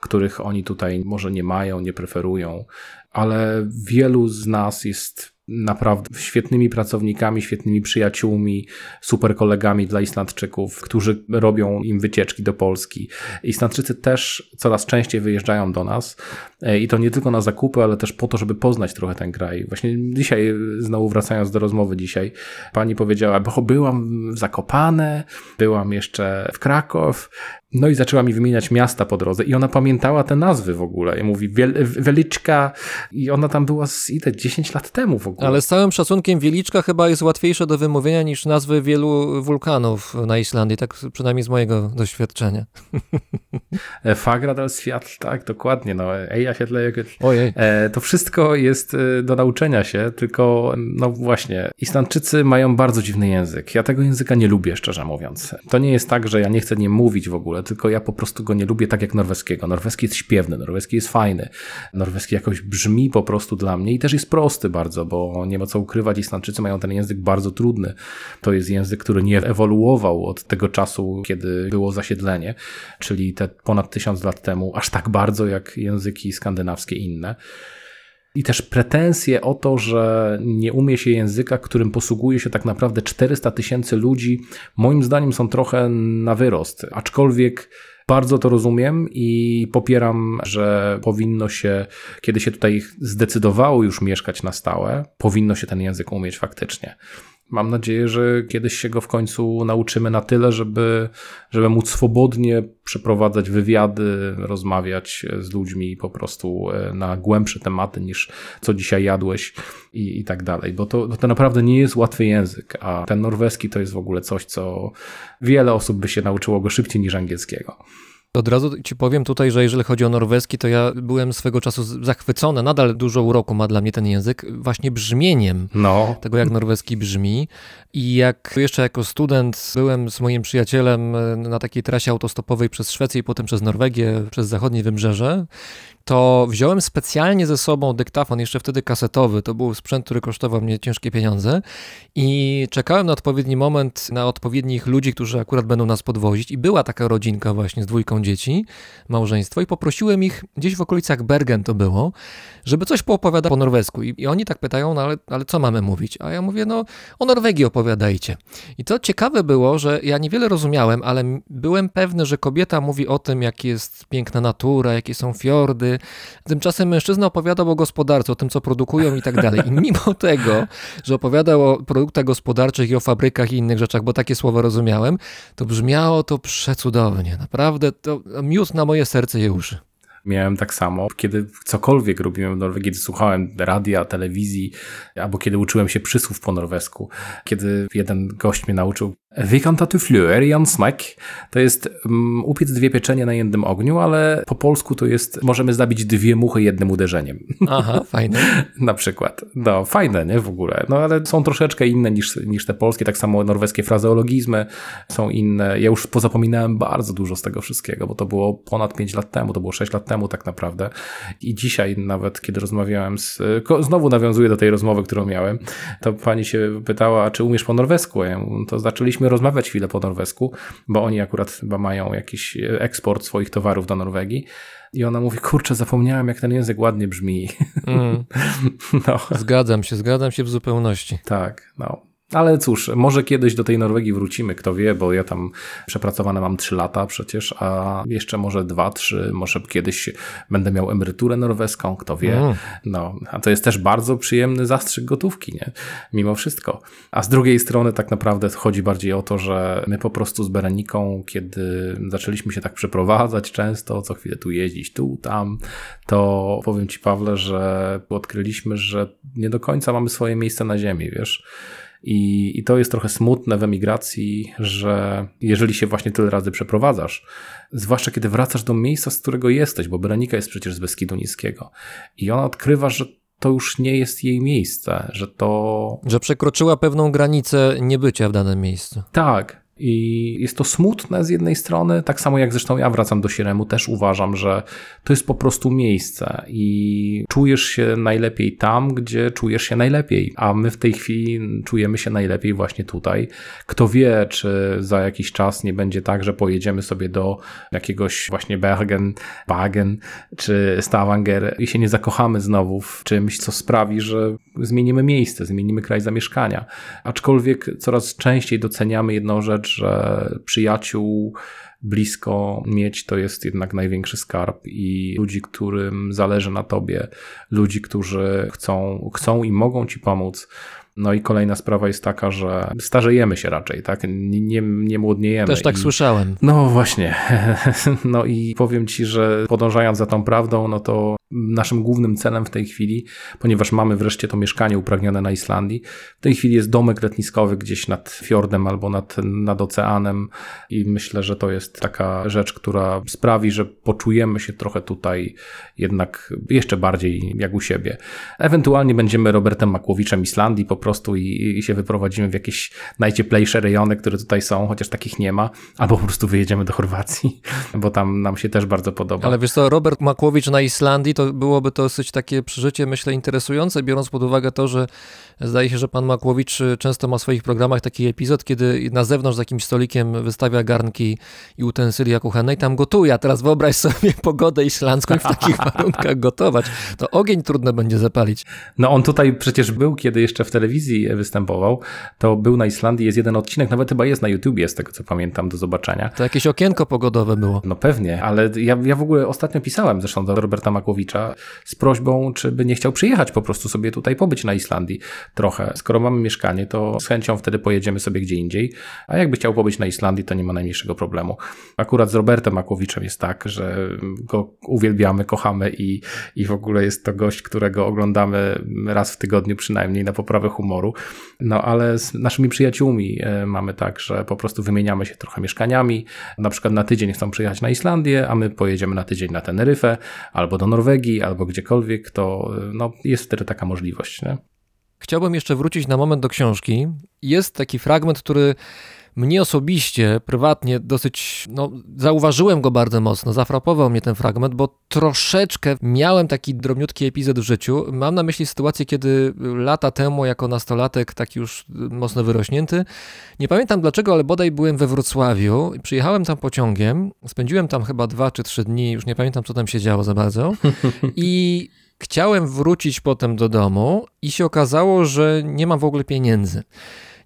których oni tutaj może nie mają, nie preferują, ale wielu z nas jest naprawdę świetnymi pracownikami, świetnymi przyjaciółmi, super kolegami dla Islandczyków, którzy robią im wycieczki do Polski. Islandczycy też coraz częściej wyjeżdżają do nas i to nie tylko na zakupy, ale też po to, żeby poznać trochę ten kraj. Właśnie dzisiaj, znowu wracając do rozmowy dzisiaj, pani powiedziała, bo byłam w Zakopane, byłam jeszcze w Krakow, no i zaczęła mi wymieniać miasta po drodze i ona pamiętała te nazwy w ogóle. I mówi Wiel Wieliczka i ona tam była z ile? 10 lat temu w ogóle. Ale z całym szacunkiem Wieliczka chyba jest łatwiejsze do wymówienia niż nazwy wielu wulkanów na Islandii, tak przynajmniej z mojego doświadczenia. Fagradal Świat, tak, dokładnie. No, ja się tleję. Ojej. E, to wszystko jest e, do nauczenia się, tylko no właśnie, Islandczycy mają bardzo dziwny język. Ja tego języka nie lubię, szczerze mówiąc. To nie jest tak, że ja nie chcę nie mówić w ogóle, tylko ja po prostu go nie lubię tak jak norweskiego. Norweski jest śpiewny, norweski jest fajny. Norweski jakoś brzmi po prostu dla mnie i też jest prosty bardzo, bo nie ma co ukrywać, Islandczycy mają ten język bardzo trudny. To jest język, który nie ewoluował od tego czasu, kiedy było zasiedlenie, czyli te ponad tysiąc lat temu, aż tak bardzo jak języki skandynawskie inne. I też pretensje o to, że nie umie się języka, którym posługuje się tak naprawdę 400 tysięcy ludzi, moim zdaniem są trochę na wyrost. Aczkolwiek bardzo to rozumiem i popieram, że powinno się, kiedy się tutaj zdecydowało już mieszkać na stałe, powinno się ten język umieć faktycznie. Mam nadzieję, że kiedyś się go w końcu nauczymy na tyle, żeby, żeby móc swobodnie przeprowadzać wywiady, rozmawiać z ludźmi po prostu e, na głębsze tematy niż co dzisiaj jadłeś i, i tak dalej. Bo to, to naprawdę nie jest łatwy język, a ten norweski to jest w ogóle coś, co wiele osób by się nauczyło go szybciej niż angielskiego. Od razu ci powiem tutaj, że jeżeli chodzi o norweski, to ja byłem swego czasu zachwycony, nadal dużo uroku ma dla mnie ten język, właśnie brzmieniem No, tego, jak norweski brzmi. I jak jeszcze jako student byłem z moim przyjacielem e, na takiej trasie autostopowej przez Szwecję i potem przez Norwegię, przez zachodnie wybrzeże, to wziąłem specjalnie ze sobą dyktafon, jeszcze wtedy kasetowy, to był sprzęt, który kosztował mnie ciężkie pieniądze. I czekałem na odpowiedni moment, na odpowiednich ludzi, którzy akurat będą nas podwozić. I była taka rodzinka właśnie z dwójką dzieci, małżeństwo. I poprosiłem ich, gdzieś w okolicach Bergen to było, żeby coś poopowiadać po norwesku. I, i oni tak pytają, no ale, ale co mamy mówić? A ja mówię, no o Norwegii opowiadajcie. I to ciekawe było, że ja niewiele rozumiałem, ale byłem pewny, że kobieta mówi o tym, jak jest piękna natura, jakie są fiordy, Tymczasem mężczyzna opowiadał o gospodarce, o tym, co produkują i tak dalej. I mimo tego, że opowiadał o produktach gospodarczych i o fabrykach i innych rzeczach, bo takie słowa rozumiałem, to brzmiało to przecudownie. Naprawdę to miód na moje serce i uszy. Miałem tak samo, kiedy cokolwiek robiłem w Norwegii, kiedy słuchałem radia, telewizji, albo kiedy uczyłem się przysłów po norwesku, kiedy jeden gość mnie nauczył Vi kan ta tu flöer i en smak. To jest um, upiec dwie pieczenie na jednym ogniu, ale po polsku to jest możemy zabić dwie muchy jednym uderzeniem. Aha, fajne. na przykład. No, fajne, nie? W ogóle. No, ale są troszeczkę inne niż, niż te polskie. Tak samo norweskie frazeologizmy są inne. Ja już pozapominałem bardzo dużo z tego wszystkiego, bo to było ponad 5 lat temu, to było 6 lat temu tak naprawdę. I dzisiaj nawet, kiedy rozmawiałem z... Znowu nawiązuję do tej rozmowy, którą miałem, to pani się pytała, czy umiesz po norwesku? Mówię, to zaczęliśmy rozmawiać chwilę po norwesku, bo oni akurat chyba mają jakiś eksport swoich towarów do Norwegii. I ona mówi, kurczę, zapomniałem, jak ten język ładnie brzmi. Mm. No, Zgadzam się, zgadzam się w zupełności. tak, no. Ale cóż, może kiedyś do tej Norwegii wrócimy, kto wie, bo ja tam przepracowane mam 3 lata przecież, a jeszcze może 2, 3, może kiedyś będę miał emeryturę norweską, kto wie. Mm. No, a to jest też bardzo przyjemny zastrzyk gotówki, nie? Mimo wszystko. A z drugiej strony tak naprawdę chodzi bardziej o to, że my po prostu z Bereniką, kiedy zaczęliśmy się tak przeprowadzać często, co chwilę tu jeździć, tu, tam, to powiem Ci Pawle, że odkryliśmy, że nie do końca mamy swoje miejsce na ziemi, wiesz? I, I to jest trochę smutne w emigracji, że jeżeli się właśnie tyle razy przeprowadzasz, zwłaszcza kiedy wracasz do miejsca, z którego jesteś, bo Berenika jest przecież z Beskidu Niskiego i ona odkrywa, że to już nie jest jej miejsce, że to... Że przekroczyła pewną granicę niebycia w danym miejscu. Tak. I jest to smutne z jednej strony, tak samo jak zresztą ja wracam do Sieremu, też uważam, że to jest po prostu miejsce i czujesz się najlepiej tam, gdzie czujesz się najlepiej, a my w tej chwili czujemy się najlepiej właśnie tutaj. Kto wie, czy za jakiś czas nie będzie tak, że pojedziemy sobie do jakiegoś właśnie Bergen, Wagen czy Stavanger i się nie zakochamy znowu w czymś, co sprawi, że zmienimy miejsce, zmienimy kraj zamieszkania. Aczkolwiek coraz częściej doceniamy jedną rzecz, że przyjaciół blisko mieć to jest jednak największy skarb i ludzi, którym zależy na tobie, ludzi, którzy chcą, chcą i mogą ci pomóc. No i kolejna sprawa jest taka, że starzejemy się raczej, tak? Nie, nie, nie młodniejemy. Też tak I... słyszałem. No właśnie. No i powiem ci, że podążając za tą prawdą, no to naszym głównym celem w tej chwili, ponieważ mamy wreszcie to mieszkanie upragnione na Islandii. W tej chwili jest domek letniskowy gdzieś nad fiordem albo nad, nad oceanem i myślę, że to jest taka rzecz, która sprawi, że poczujemy się trochę tutaj jednak jeszcze bardziej jak u siebie. Ewentualnie będziemy Robertem Makłowiczem Islandii po prostu i, i się wyprowadzimy w jakieś najcieplejsze rejony, które tutaj są, chociaż takich nie ma, albo po prostu wyjedziemy do Chorwacji, bo tam nam się też bardzo podoba. Ale wiesz co, Robert Makłowicz na Islandii to byłoby to dosyć takie przeżycie, myślę, interesujące, biorąc pod uwagę to, że zdaje się, że pan Makłowicz często ma w swoich programach taki epizod, kiedy na zewnątrz z jakimś stolikiem wystawia garnki i utensylia kuchenne i tam gotuje, a teraz wyobraź sobie pogodę islandzką i w takich warunkach gotować. To ogień trudno będzie zapalić. No on tutaj przecież był, kiedy jeszcze w telewizji występował, to był na Islandii, jest jeden odcinek, nawet chyba jest na YouTubie, z tego co pamiętam, do zobaczenia. To jakieś okienko pogodowe było. No pewnie, ale ja, ja w ogóle ostatnio pisałem zresztą do Roberta Makłowicza z prośbą, czy by nie chciał przyjechać po prostu sobie tutaj pobyć na Islandii trochę. Skoro mamy mieszkanie, to z chęcią wtedy pojedziemy sobie gdzie indziej, a jakby chciał pobyć na Islandii, to nie ma najmniejszego problemu. Akurat z Robertem Makłowiczem jest tak, że go uwielbiamy, kochamy i, i w ogóle jest to gość, którego oglądamy raz w tygodniu przynajmniej na poprawę humoru. No ale z naszymi przyjaciółmi e, mamy tak, że po prostu wymieniamy się trochę mieszkaniami. Na przykład na tydzień chcą przyjechać na Islandię, a my pojedziemy na tydzień na Teneryfę, albo do Norwegii, albo gdziekolwiek, to e, no, jest wtedy taka możliwość. Nie? Chciałbym jeszcze wrócić na moment do książki. Jest taki fragment, który mnie osobiście, prywatnie dosyć, no, zauważyłem go bardzo mocno, zafrapował mnie ten fragment, bo troszeczkę miałem taki drobniutki epizod w życiu. Mam na myśli sytuację, kiedy lata temu, jako nastolatek, taki już mocno wyrośnięty, nie pamiętam dlaczego, ale bodaj byłem we Wrocławiu, przyjechałem tam pociągiem, spędziłem tam chyba dwa czy trzy dni, już nie pamiętam, co tam się działo za bardzo i Chciałem wrócić potem do domu i się okazało, że nie mam w ogóle pieniędzy.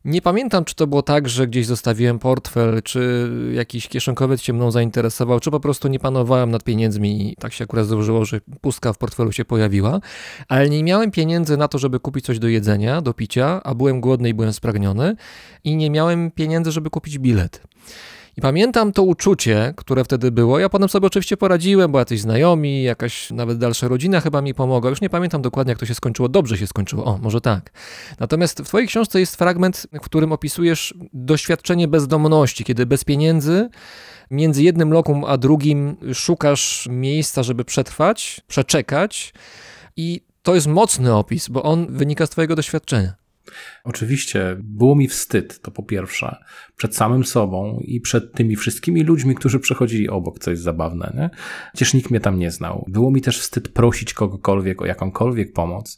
Nie pamiętam, czy to było tak, że gdzieś zostawiłem portfel, czy jakiś kieszonkowiec się mną zainteresował, czy po prostu nie panowałem nad pieniędzmi i tak się akurat złożyło, że pustka w portfelu się pojawiła, ale nie miałem pieniędzy na to, żeby kupić coś do jedzenia, do picia, a byłem głodny i byłem spragniony i nie miałem pieniędzy, żeby kupić bilet. I pamiętam to uczucie, które wtedy było. Ja potem sobie oczywiście poradziłem, bo jacyś znajomi, jakaś nawet dalsza rodzina chyba mi pomogła. Już nie pamiętam dokładnie, jak to się skończyło. Dobrze się skończyło. O, może tak. Natomiast w Twojej książce jest fragment, w którym opisujesz doświadczenie bezdomności, kiedy bez pieniędzy między jednym lokum a drugim szukasz miejsca, żeby przetrwać, przeczekać. I to jest mocny opis, bo on wynika z Twojego doświadczenia. Oczywiście było mi wstyd, to po pierwsze, przed samym sobą i przed tymi wszystkimi ludźmi, którzy przechodzili obok, co jest zabawne. Nie? Przecież nikt mnie tam nie znał. Było mi też wstyd prosić kogokolwiek o jakąkolwiek pomoc,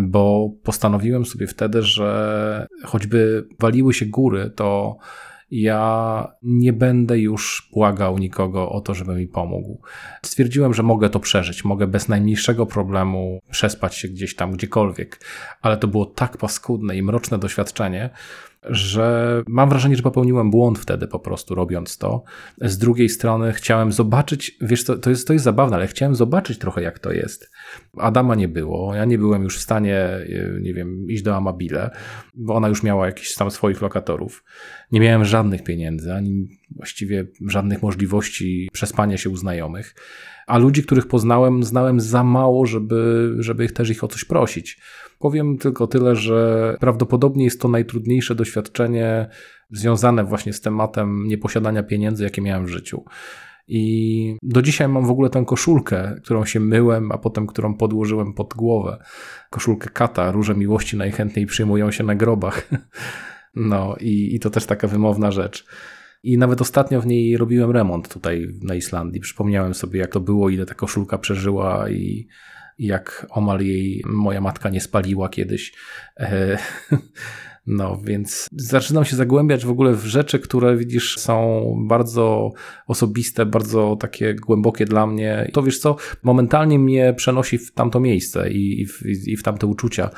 bo postanowiłem sobie wtedy, że choćby waliły się góry, to ja nie będę już błagał nikogo o to, żeby mi pomógł. Stwierdziłem, że mogę to przeżyć, mogę bez najmniejszego problemu przespać się gdzieś tam, gdziekolwiek, ale to było tak paskudne i mroczne doświadczenie, że mam wrażenie, że popełniłem błąd wtedy po prostu robiąc to. Z drugiej strony chciałem zobaczyć, wiesz, to, to, jest, to jest zabawne, ale chciałem zobaczyć trochę jak to jest. Adama nie było, ja nie byłem już w stanie, e, nie wiem, iść do Amabile, bo ona już miała jakiś tam swoich lokatorów. Nie miałem żadnych pieniędzy, ani właściwie żadnych możliwości przespania się u znajomych. A ludzi, których poznałem, znałem za mało, żeby, żeby ich też ich o coś prosić. Powiem tylko tyle, że prawdopodobnie jest to najtrudniejsze doświadczenie związane właśnie z tematem nieposiadania pieniędzy, jakie miałem w życiu. I do dzisiaj mam w ogóle tę koszulkę, którą się myłem, a potem którą podłożyłem pod głowę. Koszulkę kata, róże miłości najchętniej przyjmują się na grobach. No i, i to też taka wymowna rzecz. I nawet ostatnio w niej robiłem remont tutaj na Islandii. Przypomniałem sobie, jak to było, ile ta koszulka przeżyła i, jak omal jej moja matka nie spaliła kiedyś. E, no, więc zaczynam się zagłębiać w ogóle w rzeczy, które widzisz są bardzo osobiste, bardzo takie głębokie dla mnie. To wiesz co, momentalnie mnie przenosi w tamto miejsce i, i, w, i w tamte uczucia.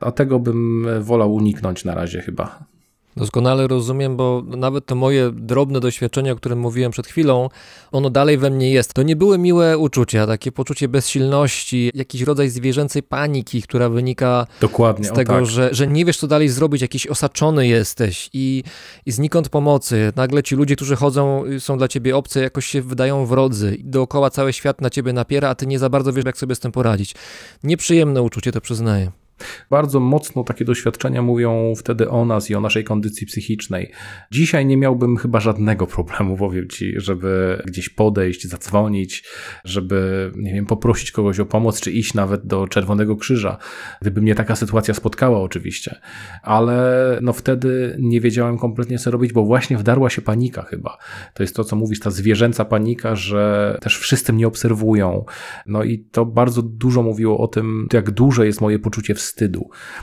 A tego bym wolał uniknąć na razie chyba. Doskonale rozumiem, bo nawet to moje drobne doświadczenie, o którym mówiłem przed chwilą, ono dalej we mnie jest. To nie były miłe uczucia, takie poczucie bezsilności, jakiś rodzaj zwierzęcej paniki, która wynika Dokładnie, z tego, tak. że, że nie wiesz, co dalej zrobić, jakiś osaczony jesteś i, i znikąd pomocy. Nagle ci ludzie, którzy chodzą, y, są dla ciebie obcy, jakoś się wydają wrodzy. I Dookoła cały świat na ciebie napiera, a ty nie za bardzo wiesz, jak sobie z tym poradzić. Nieprzyjemne uczucie, to przyznaję. Bardzo mocno takie doświadczenia mówią wtedy o nas i o naszej kondycji psychicznej. Dzisiaj nie miałbym chyba żadnego problemu, powiem ci, żeby gdzieś podejść, zadzwonić, żeby, nie wiem, poprosić kogoś o pomoc, czy iść nawet do Czerwonego Krzyża, gdyby mnie taka sytuacja spotkała oczywiście. Ale no wtedy nie wiedziałem kompletnie co robić, bo właśnie wdarła się panika chyba. To jest to, co mówisz, ta zwierzęca panika, że też wszyscy mnie obserwują. No i to bardzo dużo mówiło o tym, jak duże jest moje poczucie wstydu.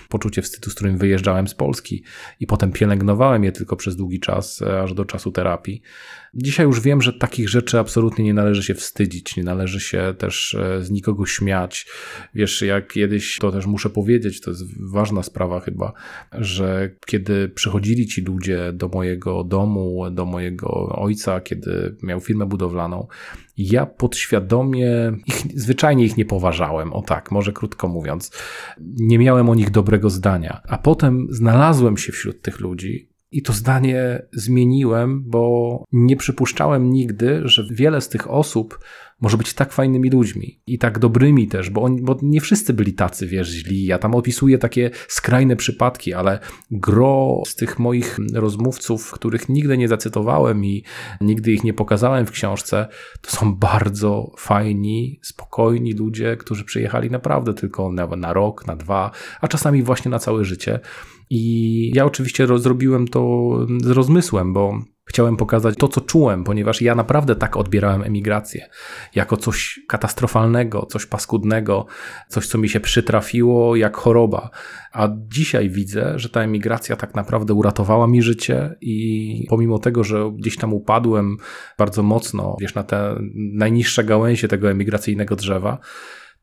Poczucie wstydu, z którym wyjeżdżałem z Polski i potem pielęgnowałem je tylko przez długi czas, e, aż do czasu terapii. Dzisiaj już wiem, że takich rzeczy absolutnie nie należy się wstydzić, nie należy się też e, z nikogo śmiać. Wiesz, jak kiedyś, to też muszę powiedzieć, to jest ważna sprawa chyba, że kiedy przychodzili ci ludzie do mojego domu, do mojego ojca, kiedy miał firmę budowlaną, ja podświadomie ich, zwyczajnie ich nie poważałem, o tak, może krótko mówiąc. Nie miałem o nich dobrego zdania. A potem znalazłem się wśród tych ludzi i to zdanie zmieniłem, bo nie przypuszczałem nigdy, że wiele z tych osób może być tak fajnymi ludźmi i tak dobrymi też, bo, bo nie wszyscy byli tacy, wiesz, źli. Ja tam opisuję takie skrajne przypadki, ale gro z tych moich rozmówców, których nigdy nie zacytowałem i nigdy ich nie pokazałem w książce, to są bardzo fajni, spokojni ludzie, którzy przyjechali naprawdę tylko na, na rok, na dwa, a czasami właśnie na całe życie. I ja oczywiście zrobiłem to z rozmysłem, bo chciałem pokazać to, co czułem, ponieważ ja naprawdę tak odbierałem emigrację. Jako coś katastrofalnego, coś paskudnego, coś, co mi się przytrafiło jak choroba. A dzisiaj widzę, że ta emigracja tak naprawdę uratowała mi życie i pomimo tego, że gdzieś tam upadłem bardzo mocno, wiesz, na te najniższe gałęzie tego emigracyjnego drzewa,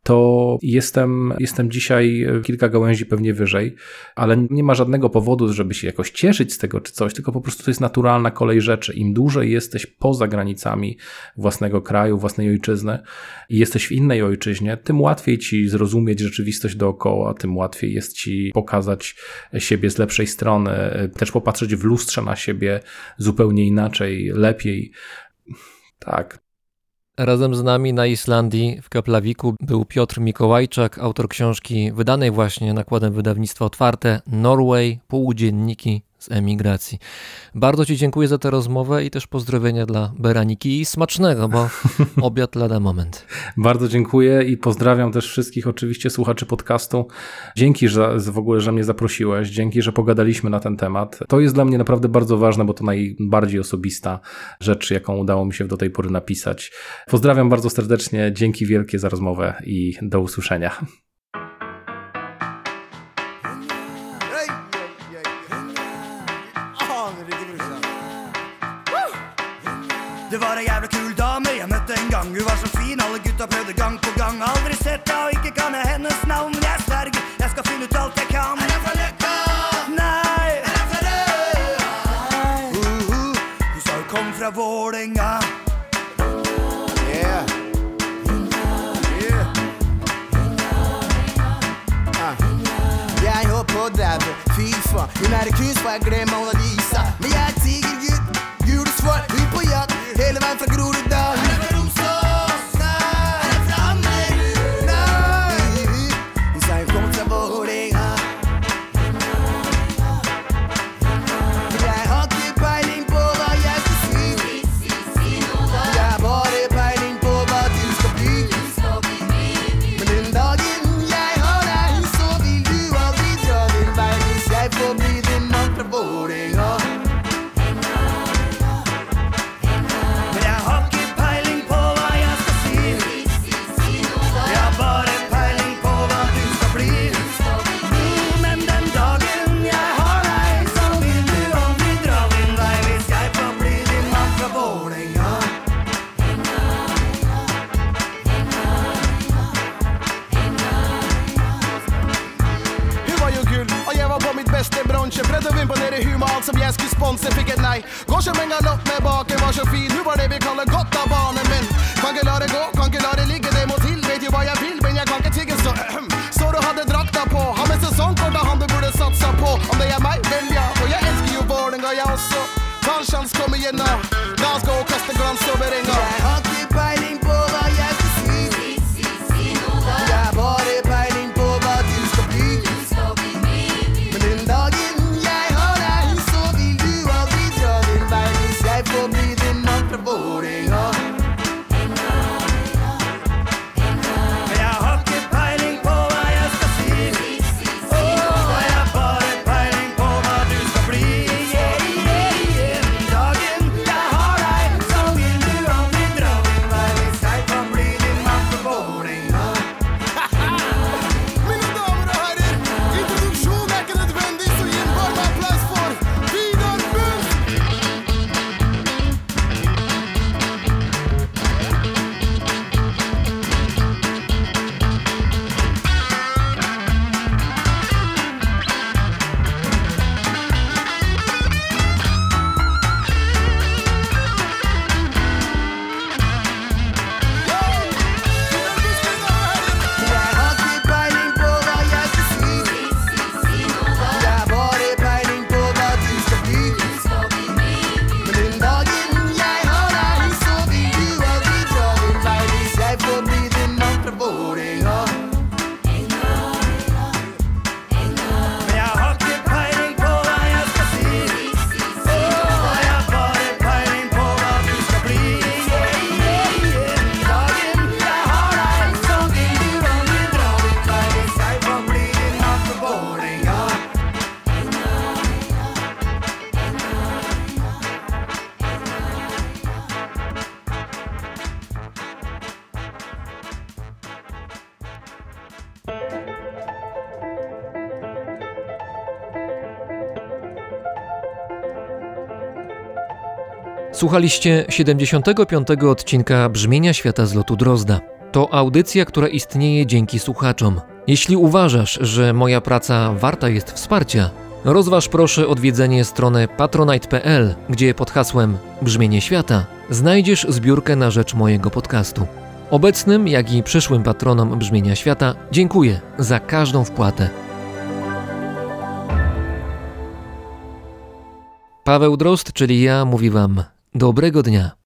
to jestem, jestem dzisiaj kilka gałęzi pewnie wyżej, ale nie ma żadnego powodu, żeby się jakoś cieszyć z tego czy coś, tylko po prostu to jest naturalna kolej rzeczy. Im dłużej jesteś poza granicami własnego kraju, własnej ojczyzny i jesteś w innej ojczyźnie, tym łatwiej ci zrozumieć rzeczywistość dookoła, tym łatwiej jest ci pokazać siebie z lepszej strony, też popatrzeć w lustrze na siebie zupełnie inaczej, lepiej. Tak, Razem z nami na Islandii w Kaplawiku był Piotr Mikołajczak, autor książki wydanej właśnie nakładem wydawnictwa Otwarte Norway, półdzienniki z emigracji. Bardzo Ci dziękuję za tę rozmowę i też pozdrowienia dla Beraniki i smacznego, bo obiad lada moment. Bardzo dziękuję i pozdrawiam też wszystkich oczywiście słuchaczy podcastu. Dzięki że, w ogóle, że mnie zaprosiłeś, dzięki, że pogadaliśmy na ten temat. To jest dla mnie naprawdę bardzo ważne, bo to najbardziej osobista rzecz, jaką udało mi się do tej pory napisać. Pozdrawiam bardzo serdecznie, dzięki wielkie za rozmowę i do usłyszenia. Gang. Aldri sett henne, og ikke kan jeg hennes navn. Men jeg sverger, jeg skal finne ut alt jeg kan. Er jeg fra Løkka? Nei. Er jeg fra Røa? Uh, -huh. Hun sa hun kom fra Vålerenga. Yeah. Yeah. Ah. Jeg holdt på å daue, fy faen. Hun er en kus, for jeg glemmer Mona Lisa. Men jeg er tigergutt, gule svar, hun på jakt. Hele veien fra Groruddalen. Słuchaliście 75. odcinka Brzmienia Świata z lotu Drozda. To audycja, która istnieje dzięki słuchaczom. Jeśli uważasz, że moja praca warta jest wsparcia, rozważ proszę odwiedzenie strony patronite.pl, gdzie pod hasłem Brzmienie Świata znajdziesz zbiórkę na rzecz mojego podcastu. Obecnym, jak i przyszłym patronom Brzmienia Świata dziękuję za każdą wpłatę. Paweł Drozd, czyli ja, mówi Wam Dobrego dnia!